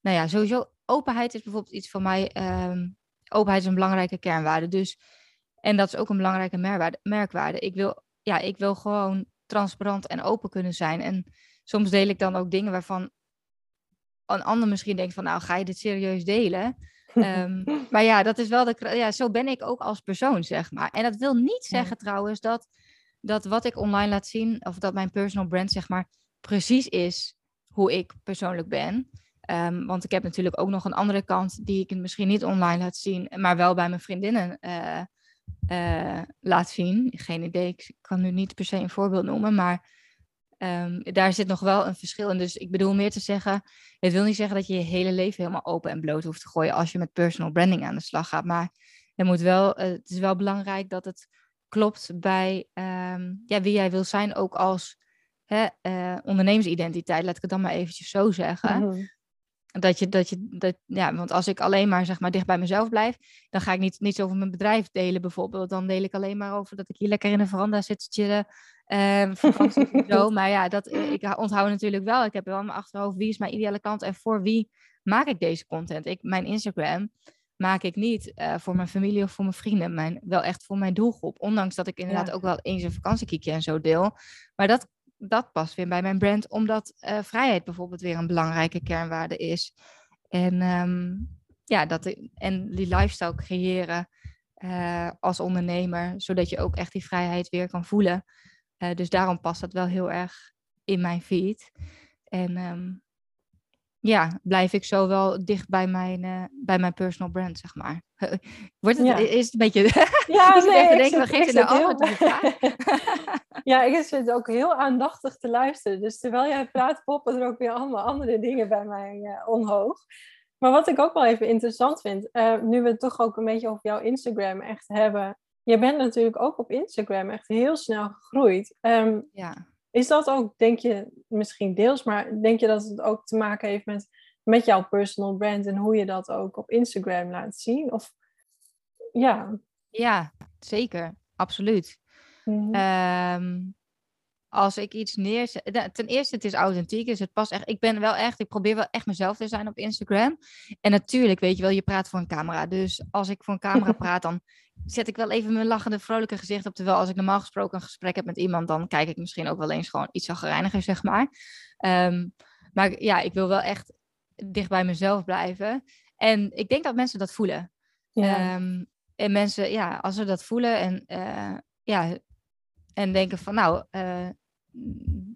nou ja, sowieso openheid is bijvoorbeeld iets voor mij. Um, openheid is een belangrijke kernwaarde. Dus, en dat is ook een belangrijke merkwaarde. merkwaarde. Ik wil, ja, ik wil gewoon transparant en open kunnen zijn. En soms deel ik dan ook dingen waarvan een ander misschien denkt van, nou, ga je dit serieus delen? um, maar ja, dat is wel de, ja, zo ben ik ook als persoon, zeg maar. En dat wil niet zeggen trouwens dat, dat wat ik online laat zien, of dat mijn personal brand, zeg maar, precies is hoe ik persoonlijk ben. Um, want ik heb natuurlijk ook nog een andere kant die ik misschien niet online laat zien, maar wel bij mijn vriendinnen uh, uh, laat zien. Geen idee, ik kan nu niet per se een voorbeeld noemen, maar um, daar zit nog wel een verschil in. Dus ik bedoel meer te zeggen, het wil niet zeggen dat je je hele leven helemaal open en bloot hoeft te gooien als je met personal branding aan de slag gaat. Maar het, moet wel, uh, het is wel belangrijk dat het klopt bij um, ja, wie jij wil zijn, ook als hè, uh, ondernemersidentiteit, laat ik het dan maar eventjes zo zeggen. Mm-hmm. Dat je, dat je, dat, ja, want als ik alleen maar zeg maar dicht bij mezelf blijf, dan ga ik niet, niet over mijn bedrijf delen bijvoorbeeld. Dan deel ik alleen maar over dat ik hier lekker in de veranda zit te chillen Um, zo. Maar ja, dat, eh, ik onthoud natuurlijk wel. Ik heb wel in mijn achterhoofd wie is mijn ideale klant en voor wie maak ik deze content. Ik, mijn Instagram maak ik niet uh, voor mijn familie of voor mijn vrienden, mijn, wel echt voor mijn doelgroep. Ondanks dat ik inderdaad ja. ook wel eens een vakantiekiekje en zo deel. Maar dat, dat past weer bij mijn brand, omdat uh, vrijheid bijvoorbeeld weer een belangrijke kernwaarde is. En, um, ja, dat, en die lifestyle creëren uh, als ondernemer, zodat je ook echt die vrijheid weer kan voelen. Uh, dus daarom past dat wel heel erg in mijn feed. En um, ja, blijf ik zo wel dicht bij mijn, uh, bij mijn personal brand, zeg maar. Wordt het, ja. is het een beetje... Ja, is nee, we geven de antwoord op Ja, ik zit ook heel aandachtig te luisteren. Dus terwijl jij praat, poppen er ook weer allemaal andere dingen bij mij uh, omhoog. Maar wat ik ook wel even interessant vind, uh, nu we het toch ook een beetje over jouw Instagram echt hebben, je bent natuurlijk ook op Instagram echt heel snel gegroeid. Um, ja. Is dat ook, denk je, misschien deels, maar denk je dat het ook te maken heeft met, met jouw personal brand en hoe je dat ook op Instagram laat zien? Of ja. Ja, zeker. Absoluut. Mm-hmm. Um, als ik iets neerzet. Ten eerste, het is authentiek. Dus het past echt. Ik ben wel echt. Ik probeer wel echt mezelf te zijn op Instagram. En natuurlijk, weet je wel, je praat voor een camera. Dus als ik voor een camera praat, dan zet ik wel even mijn lachende, vrolijke gezicht op. Terwijl als ik normaal gesproken een gesprek heb met iemand, dan kijk ik misschien ook wel eens gewoon iets zagrijniger, zeg maar. Um, maar ja, ik wil wel echt dicht bij mezelf blijven. En ik denk dat mensen dat voelen. Ja. Ehm, en mensen, ja, als ze dat voelen en, eh, ja, en denken van, nou, eh,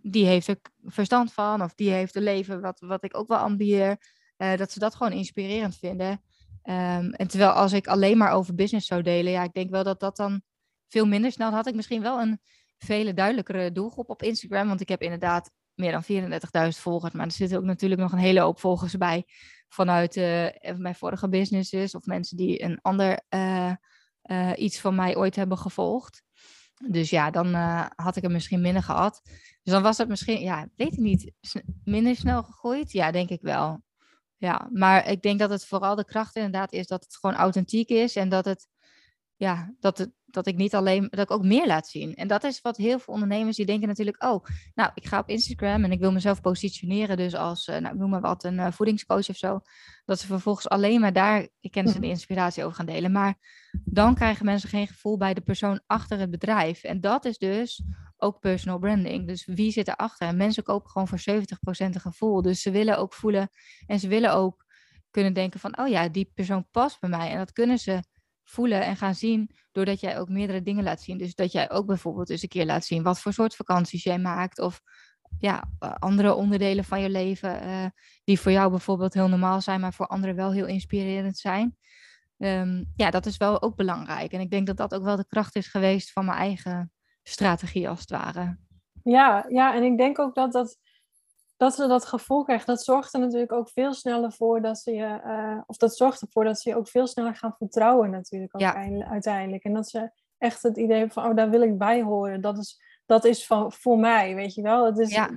die heeft er verstand van, of die heeft een leven wat, wat ik ook wel ambieer, eh, dat ze dat gewoon inspirerend vinden. Ehm, en terwijl als ik alleen maar over business zou delen, ja, ik denk wel dat dat dan veel minder snel had ik misschien wel een vele duidelijkere doelgroep op Instagram, want ik heb inderdaad meer dan 34.000 volgers, maar er zitten ook natuurlijk nog een hele hoop volgers bij vanuit uh, mijn vorige businesses of mensen die een ander iets van mij ooit hebben gevolgd. Dus ja, dan had ik er misschien minder gehad. Dus dan was het misschien, ja, weet ik niet, minder snel gegroeid? Ja, denk ik wel. Ja, maar ik denk dat het vooral de kracht inderdaad is dat het gewoon authentiek is en dat het ja, dat, het, dat ik niet alleen, dat ik ook meer laat zien. En dat is wat heel veel ondernemers die denken natuurlijk, oh, nou, ik ga op Instagram en ik wil mezelf positioneren, dus als, uh, nou, noem maar wat, een uh, voedingscoach of zo, dat ze vervolgens alleen maar daar de kennis en de inspiratie over gaan delen. Maar dan krijgen mensen geen gevoel bij de persoon achter het bedrijf. En dat is dus ook personal branding. Dus wie zit erachter? En mensen kopen gewoon voor 70% een gevoel. Dus ze willen ook voelen en ze willen ook kunnen denken van, oh ja, die persoon past bij mij. En dat kunnen ze voelen en gaan zien doordat jij ook meerdere dingen laat zien. Dus dat jij ook bijvoorbeeld eens een keer laat zien wat voor soort vakanties jij maakt of ja, eh, andere onderdelen van je leven uh, die voor jou bijvoorbeeld heel normaal zijn, maar voor anderen wel heel inspirerend zijn. Um, ja, dat is wel ook belangrijk. En ik denk dat dat ook wel de kracht is geweest van mijn eigen strategie als het ware. Ja, ja en ik denk ook dat dat dat ze dat gevoel krijgen, dat zorgt er natuurlijk ook veel sneller voor dat ze je, uh, of dat zorgt ervoor dat ze je ook veel sneller gaan vertrouwen natuurlijk ja. uiteindelijk. En dat ze echt het idee hebben van, oh, daar wil ik bij horen. Dat is, dat is van, voor mij, weet je wel. Het is, ja.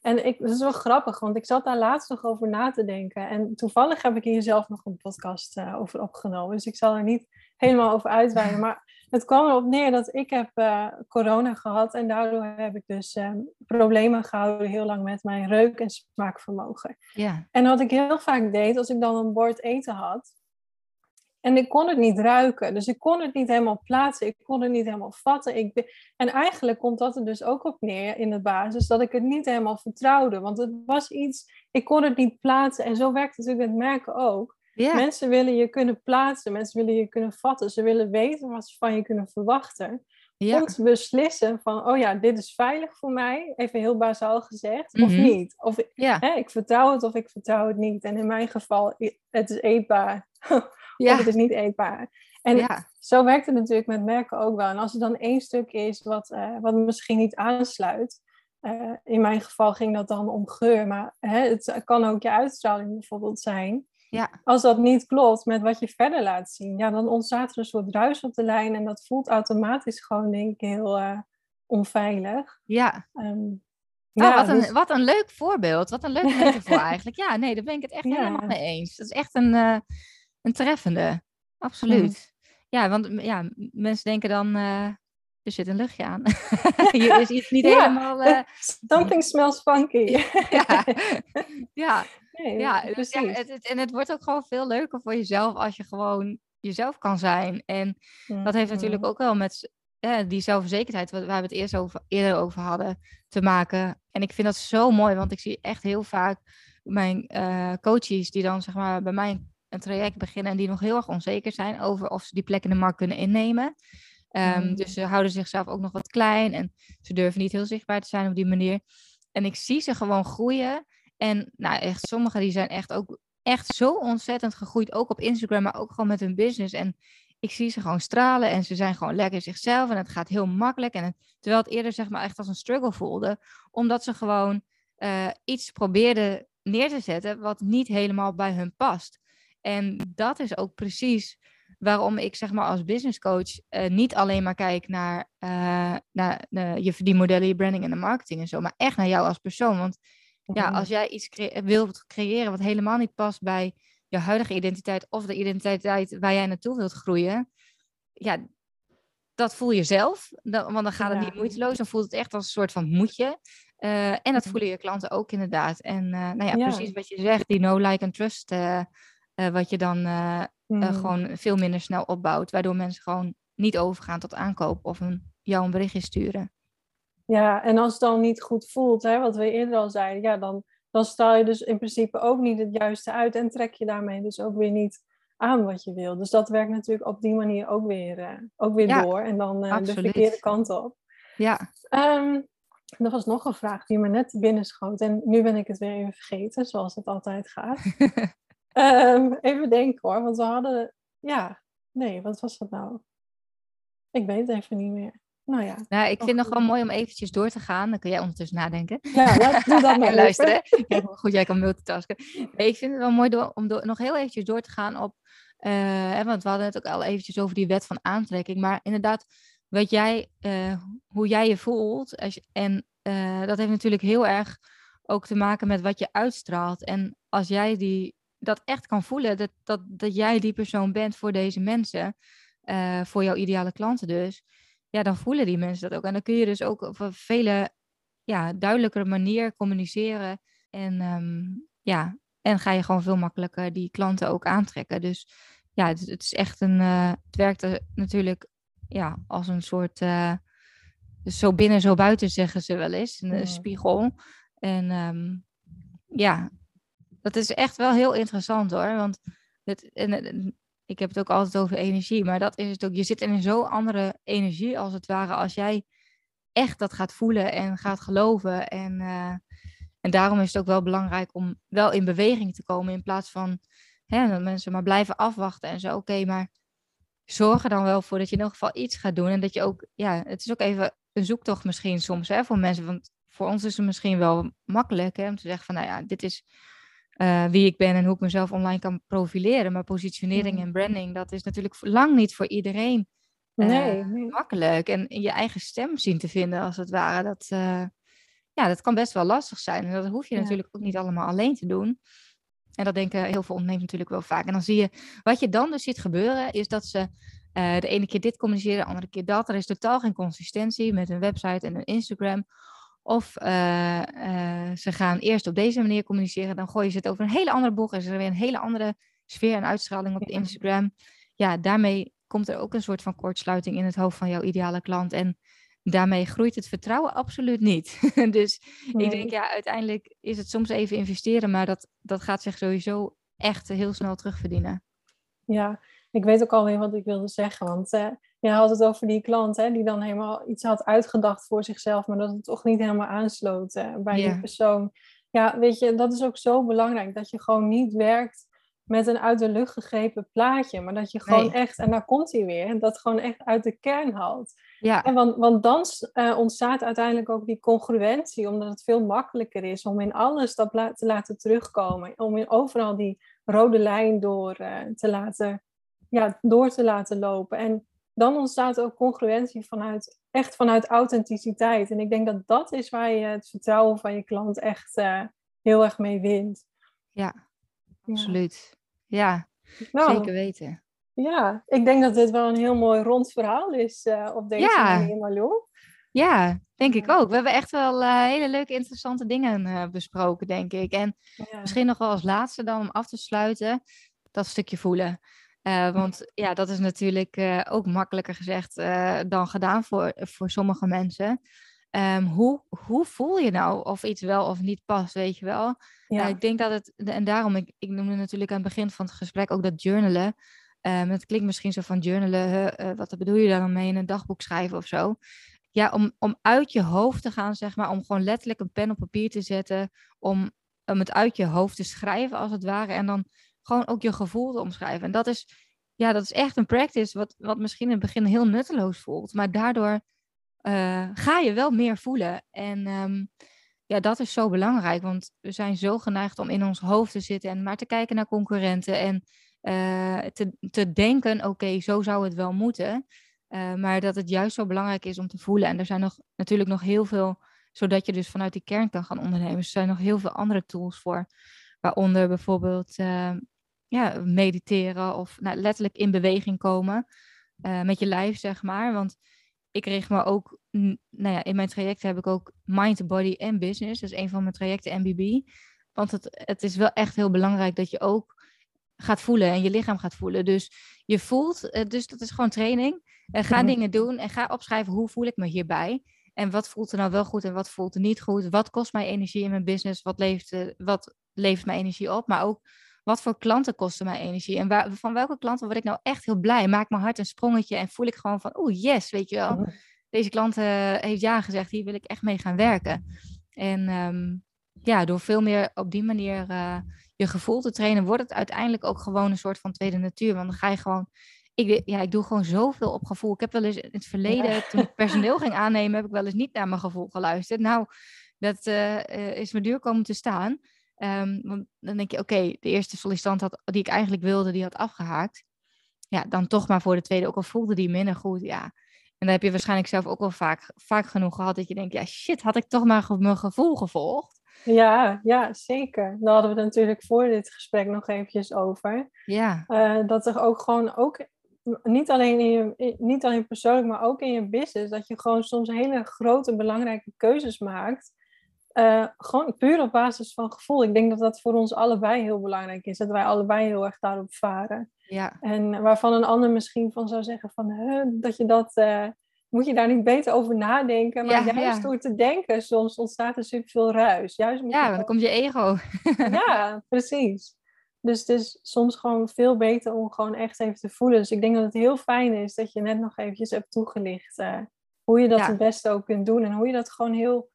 En ik, dat is wel grappig, want ik zat daar laatst nog over na te denken. En toevallig heb ik hier zelf nog een podcast uh, over opgenomen. Dus ik zal er niet helemaal over uitweiden. Maar het kwam erop neer dat ik heb uh, corona gehad en daardoor heb ik dus um, problemen gehouden heel lang met mijn reuk- en smaakvermogen. Ja. En wat ik heel vaak deed, als ik dan een bord eten had, en ik kon het niet ruiken, dus ik kon het niet helemaal plaatsen, ik kon het niet helemaal vatten. Ik, en eigenlijk komt dat er dus ook op neer in de basis, dat ik het niet helemaal vertrouwde. Want het was iets, ik kon het niet plaatsen en zo werkt het natuurlijk met merken ook. Ja. Mensen willen je kunnen plaatsen, mensen willen je kunnen vatten, ze willen weten wat ze van je kunnen verwachten. Ja. Om te beslissen van, oh ja, dit is veilig voor mij, even heel bazaal gezegd, of mhm. niet. Of ja. hè, ik vertrouw het of ik vertrouw het niet. En in mijn geval, het is eetbaar of het is niet eetbaar. En zo werkt het natuurlijk met merken ook wel. En als er dan één stuk is wat, uh, wat misschien niet aansluit, uh, in mijn geval ging dat dan om geur, maar hè, het kan ook je uitstraling bijvoorbeeld zijn. Ja. Als dat niet klopt met wat je verder laat zien, ja, dan ontstaat er een soort ruis op de lijn en dat voelt automatisch gewoon, denk ik, heel uh, onveilig. Ja. Um, ja, wat, dus... een, wat een leuk voorbeeld. Wat een leuk metafoor eigenlijk. Ja, nee, daar ben ik het echt helemaal mee eens. Dat is echt een, uh, een treffende. Absoluut. Ja, want ja, mensen denken dan, uh, er zit een luchtje aan. Hier is iets niet helemaal... Uh... Something smells funky. ja, ja. Nee, ja, precies. Ja, het, het, en het wordt ook gewoon veel leuker voor jezelf als je gewoon jezelf kan zijn. En dat heeft natuurlijk ook wel met die zelfverzekerdheid, waar we het eerst over, eerder over hadden, te maken. En ik vind dat zo mooi, want ik zie echt heel vaak mijn uh, coaches die dan zeg maar bij mij een traject beginnen en die nog heel erg onzeker zijn over of ze die plek in de markt kunnen innemen. Um, Dus ze houden zichzelf ook nog wat klein en ze durven niet heel zichtbaar te zijn op die manier. En ik zie ze gewoon groeien. En nou, echt, sommigen die zijn echt ook echt zo ontzettend gegroeid, ook op Instagram, maar ook gewoon met hun business. En ik zie ze gewoon stralen en ze zijn gewoon lekker zichzelf en het gaat heel makkelijk. En terwijl het eerder zeg maar echt als een struggle voelde, omdat ze gewoon uh, iets probeerden neer te zetten wat niet helemaal bij hun past. En dat is ook precies waarom ik zeg maar als business coach uh, niet alleen maar kijk naar, uh, naar je verdienmodellen, je branding en de marketing en zo, maar echt naar jou als persoon. Want ja, als jij iets cre wilt creëren wat helemaal niet past bij je huidige identiteit of de identiteit waar jij naartoe wilt groeien, ja, dat voel je zelf. want dan gaat het niet moeiteloos, dan voelt het echt als een soort van moetje. Uh, en dat voelen je klanten ook inderdaad. En nou ja, precies wat je zegt, die no, like en trust, wat je dan mm. gewoon veel minder snel opbouwt, waardoor mensen gewoon niet overgaan tot aankoop of een, jou een berichtje sturen. Ja, en als het dan niet goed voelt, hè, wat we eerder al zeiden, ja, dan dan straal je dus in principe ook niet het juiste uit en trek je daarmee dus ook weer niet aan wat je wil. Dus dat werkt natuurlijk op die manier ook weer, uh, ook weer door en dan uh, de verkeerde kant op. Ja. Um, er was nog een vraag die me net binnenschoot en nu ben ik het weer even vergeten, zoals het altijd gaat. um, even denken hoor, want we hadden, ja, nee, wat was dat nou? Ik weet het even niet meer. Nou ja. Nou, ik vind het nog wel mooi om eventjes door te gaan. Dan kun jij ondertussen nadenken. Ja, doe dat maar luisteren. goed, jij kan multitasken. ik vind het wel mooi door, om door, nog heel eventjes door te gaan op... Uh, want we hadden het ook al eventjes over die wet van aantrekking. Maar inderdaad, wat jij, uh, hoe jij je voelt. Als je, en uh, dat heeft natuurlijk heel erg ook te maken met wat je uitstraalt. En als jij die, dat echt kan voelen, dat, dat, dat jij die persoon bent voor deze mensen... voor jouw ideale klanten dus ja, dan voelen die mensen dat ook. En dan kun je dus ook op een vele ja, duidelijkere manier communiceren. En, ehm, ja, en ga je gewoon veel makkelijker die klanten ook aantrekken. Dus ja, het, het is echt een. Uh, het werkt natuurlijk ja, als een soort. Uh, zo binnen, zo buiten, zeggen ze wel eens. Een, spiegel. En um, ja, dat is echt wel heel interessant hoor. Want het, en, ik heb het ook altijd over energie, maar dat is het ook. Je zit in een zo andere energie als het ware als jij echt dat gaat voelen en gaat geloven. En, uh, en daarom is het ook wel belangrijk om wel in beweging te komen in plaats van hè, dat mensen maar blijven afwachten en zo. Oké, maar zorg er dan wel voor dat je in ieder geval iets gaat doen en dat je ook, ja, het is ook even een zoektocht misschien soms hè, voor mensen. Want voor ons is het misschien wel makkelijk hè, om te zeggen van, nou ja, dit is uh, wie ik ben en hoe ik mezelf online kan profileren. Maar positionering en branding, dat is natuurlijk lang niet voor iedereen uh, nee, makkelijk. En je eigen stem zien te vinden, als het ware, dat, uh, ja, dat kan best wel lastig zijn. En dat hoef je natuurlijk ook niet allemaal alleen te doen. En dat denken heel veel ondernemers natuurlijk wel vaak. En dan zie je, wat je dan dus ziet gebeuren, is dat ze de ene keer dit communiceren, de andere keer dat. Er is totaal geen consistentie met een website en een Instagram. Of uh, uh, ze gaan eerst op deze manier communiceren, dan gooien ze het over een hele andere boeg. En is er weer een hele andere sfeer en uitstraling op Instagram. Ja, daarmee komt er ook een soort van kortsluiting in het hoofd van jouw ideale klant. En daarmee groeit het vertrouwen absoluut niet. dus ik denk, ja, uiteindelijk is het soms even investeren, maar dat, dat gaat zich sowieso echt heel snel terugverdienen. Ja, ik weet ook alweer wat ik wilde zeggen. Want uh, je had het over die klant hè, die dan helemaal iets had uitgedacht voor zichzelf, maar dat het toch niet helemaal aansloot uh, bij die persoon. Ja, weet je, dat is ook zo belangrijk. Dat je gewoon niet werkt met een uit de lucht gegrepen plaatje, maar dat je gewoon echt, en daar komt hij weer, dat gewoon echt uit de kern haalt. Ja. En want, want dan uh, ontstaat uiteindelijk ook die congruentie, omdat het veel makkelijker is om in alles dat te laten terugkomen, om in overal die rode lijn door te laten ja, door te laten lopen. En dan ontstaat ook congruentie vanuit, echt vanuit authenticiteit. En ik denk dat dat is waar je het vertrouwen van je klant echt uh, heel erg mee wint. Ja, absoluut. Ja, nou, zeker weten. Ja, ik denk dat dit wel een heel mooi rond verhaal is uh, op deze ja. manier, Marlon. Ja, denk ik ook. We hebben echt wel uh, hele leuke, interessante dingen besproken, denk ik. En misschien nog wel als laatste dan om af te sluiten, dat stukje voelen. Uh, want ja, dat is natuurlijk uh, ook makkelijker gezegd uh, dan gedaan voor, voor sommige mensen. Um, hoe, hoe voel je nou of iets wel of niet past, weet je wel? Ja. ik denk dat het, en daarom, ik, ik noemde natuurlijk aan het begin van het gesprek ook dat journalen. Um, het klinkt misschien zo van journalen, wat bedoel je daar dan mee in een dagboek schrijven of zo? Ja, om, om uit je hoofd te gaan, zeg maar, om gewoon letterlijk een pen op papier te zetten, om, om het uit je hoofd te schrijven als het ware. En dan gewoon ook je gevoel te omschrijven. En dat is, ja, dat is echt een practice wat, wat misschien in het begin heel nutteloos voelt. Maar daardoor uh, ga je wel meer voelen. En um, ja, dat is zo belangrijk. Want we zijn zo geneigd om in ons hoofd te zitten en maar te kijken naar concurrenten. En uh, te, te denken, oké, zo zou het wel moeten. Uh, maar dat het juist zo belangrijk is om te voelen. En er zijn nog, natuurlijk nog heel veel, zodat je dus vanuit die kern kan gaan ondernemen. Er zijn nog heel veel andere tools voor. Waaronder bijvoorbeeld uh, ja, mediteren of nou, letterlijk in beweging komen uh, met je lijf, zeg maar. Want ik richt me ook, nou ja, in mijn trajecten heb ik ook mind, body en business. Dat is een van mijn trajecten MBB. Want het, het is wel echt heel belangrijk dat je ook gaat voelen en je lichaam gaat voelen. Dus je voelt, uh, dus dat is gewoon training. Uh, ga mm dingen doen en ga opschrijven hoe voel ik me hierbij. En wat voelt er nou wel goed en wat voelt er niet goed? Wat kost mij energie in mijn business? Wat levert, wat levert mijn energie op? Maar ook wat voor klanten kosten mij energie? En waar, van welke klanten word ik nou echt heel blij? Maak mijn hart een sprongetje en voel ik gewoon van, oeh, yes, weet je wel. Deze klant uh, heeft ja gezegd, hier wil ik echt mee gaan werken. En ehm, ja, door veel meer op die manier uh, je gevoel te trainen, wordt het uiteindelijk ook gewoon een soort van tweede natuur. Want dan ga je gewoon ik, ja, ik doe gewoon zoveel op gevoel. Ik heb wel eens in het verleden, toen ik personeel ging aannemen, heb ik wel eens niet naar mijn gevoel geluisterd. Nou, dat uh, is me duur komen te staan. Um, want dan denk je, oké, de eerste sollicitant had, die ik eigenlijk wilde, die had afgehaakt. Ja, dan toch maar voor de tweede, ook al voelde die minder goed. Ja, en dan heb je waarschijnlijk zelf ook wel vaak, vaak genoeg gehad dat je denkt, ja shit, had ik toch maar mijn gevoel gevolgd. Ja, ja, zeker. Daar hadden we het natuurlijk voor dit gesprek nog eventjes over. Ja. Uh, dat er ook gewoon ook niet alleen, in je, niet alleen persoonlijk, maar ook in je business, dat je gewoon soms hele grote belangrijke keuzes maakt. Uh, gewoon puur op basis van gevoel. Ik denk dat dat voor ons allebei heel belangrijk is. Dat wij allebei heel erg daarop varen. Ja. En waarvan een ander misschien van zou zeggen van... dat je dat... Uh, moet je daar niet beter over nadenken? Maar ja, juist door te denken, soms ontstaat er superveel ruis. Juist ja, dan komt je ego. ja, precies. Dus het is soms gewoon veel beter om gewoon echt even te voelen. Dus ik denk dat het heel fijn is dat je net nog eventjes hebt toegelicht uh, hoe je dat het beste ook kunt doen. En hoe je dat gewoon heel,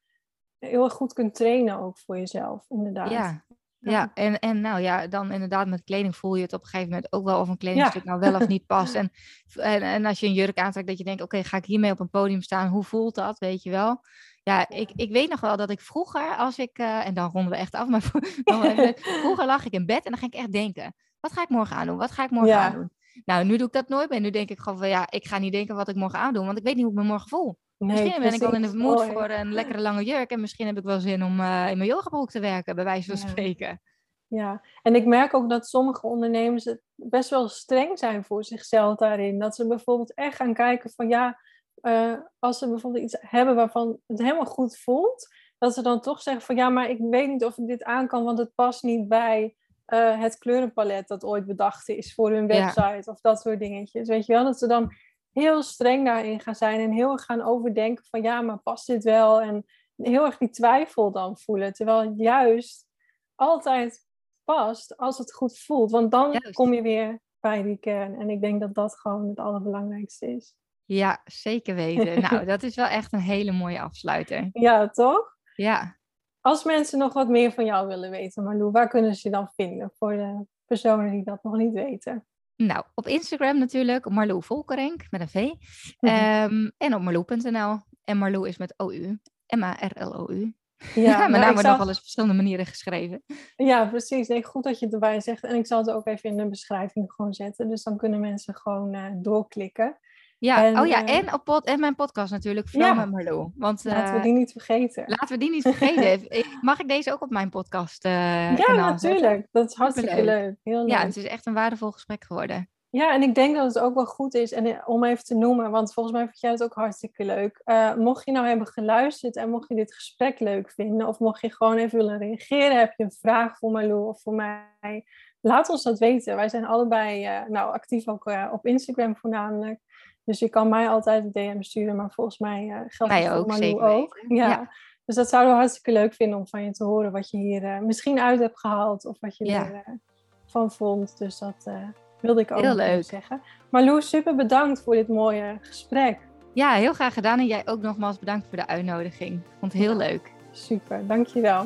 heel goed kunt trainen ook voor jezelf, inderdaad. Ja, ja, en, en nou ja, dan inderdaad met kleding voel je het op een gegeven moment ook wel of een kledingstuk nou wel of niet past. En, en, en, als je een jurk aantrekt dat je denkt, oké, ga ik hiermee op een podium staan? Hoe voelt dat, weet je wel? Ja, ik, ik weet nog wel dat ik vroeger, als ik, uh, en dan ronden we echt af, maar vroeger lag ik in bed en dan ging ik echt denken, wat ga ik morgen aandoen? Wat ga ik morgen ja. aandoen? Nou, nu doe ik dat nooit meer. Nu denk ik gewoon van, ja, ik ga niet denken wat ik morgen aandoen, want ik weet niet hoe ik me morgen voel. Nee, misschien ben ik wel in de moed voor een lekkere lange jurk en misschien heb ik wel zin om uh, in mijn yogabroek te werken, bij wijze van spreken. Ja, en ik merk ook dat sommige ondernemers best wel streng zijn voor zichzelf daarin. Dat ze bijvoorbeeld echt gaan kijken van ja, uh, als ze bijvoorbeeld iets hebben waarvan het helemaal goed voelt, dat ze dan toch zeggen van ja, maar ik weet niet of ik dit aan kan, want het past niet bij uh, het kleurenpalet dat ooit bedacht is voor hun website of dat soort dingetjes. Weet je wel, dat ze dan heel streng daarin gaan zijn en heel erg gaan overdenken van ja, maar past dit wel? En heel erg die twijfel dan voelen. Terwijl het juist altijd past als het goed voelt. Want dan kom je weer bij die kern. En ik denk dat dat gewoon het allerbelangrijkste is. Ja, zeker weten. nou, dat is wel echt een hele mooie afsluiter. Ja, toch? Ja. Als mensen nog wat meer van jou willen weten, Marlou, waar kunnen ze je dan vinden voor de personen die dat nog niet weten? Nou, op Instagram natuurlijk, Marlou Volkerenk met een V. um, en op marlou.nl. En Marlou is met O-U. M-A-R-L-O-U. Ja, mijn naam wordt nog wel eens op verschillende manieren geschreven. Ja, precies. Nee, goed dat je het erbij zegt. En ik zal het ook even in de beschrijving gewoon zetten. Dus dan kunnen mensen gewoon uh, doorklikken. Ja, en, oh ja, uh, en, op pod en mijn podcast natuurlijk, Flow ja, met Marlo. Want, laten we die niet vergeten. Laten we die niet vergeten. Mag ik deze ook op mijn podcast uh, Ja, natuurlijk. Zetten? Dat is hartstikke leuk. Heel leuk. Ja, het is echt een waardevol gesprek geworden. Ja, en ik denk dat het ook wel goed is, en eh, om even te noemen, want volgens mij vind jij het ook hartstikke leuk. Uh, mocht je nou hebben geluisterd en mocht je dit gesprek leuk vinden, of mocht je gewoon even willen reageren, heb je een vraag voor Marlo of voor mij, laat ons dat weten. Wij zijn allebei uh, nou, actief ook op Instagram voornamelijk. Dus je kan mij altijd een DM sturen, maar volgens mij geldt dat voor Marlo ook. Ja. ja. Dus dat zouden we hartstikke leuk vinden om van je te horen wat je hier misschien uit hebt gehaald of wat je ja. ervan vond. Dus dat wilde ik ook heel leuk zeggen. Maar Loes, super bedankt voor dit mooie gesprek. Ja, heel graag gedaan. En jij ook nogmaals bedankt voor de uitnodiging. Ik vond het heel leuk. Super, dankjewel.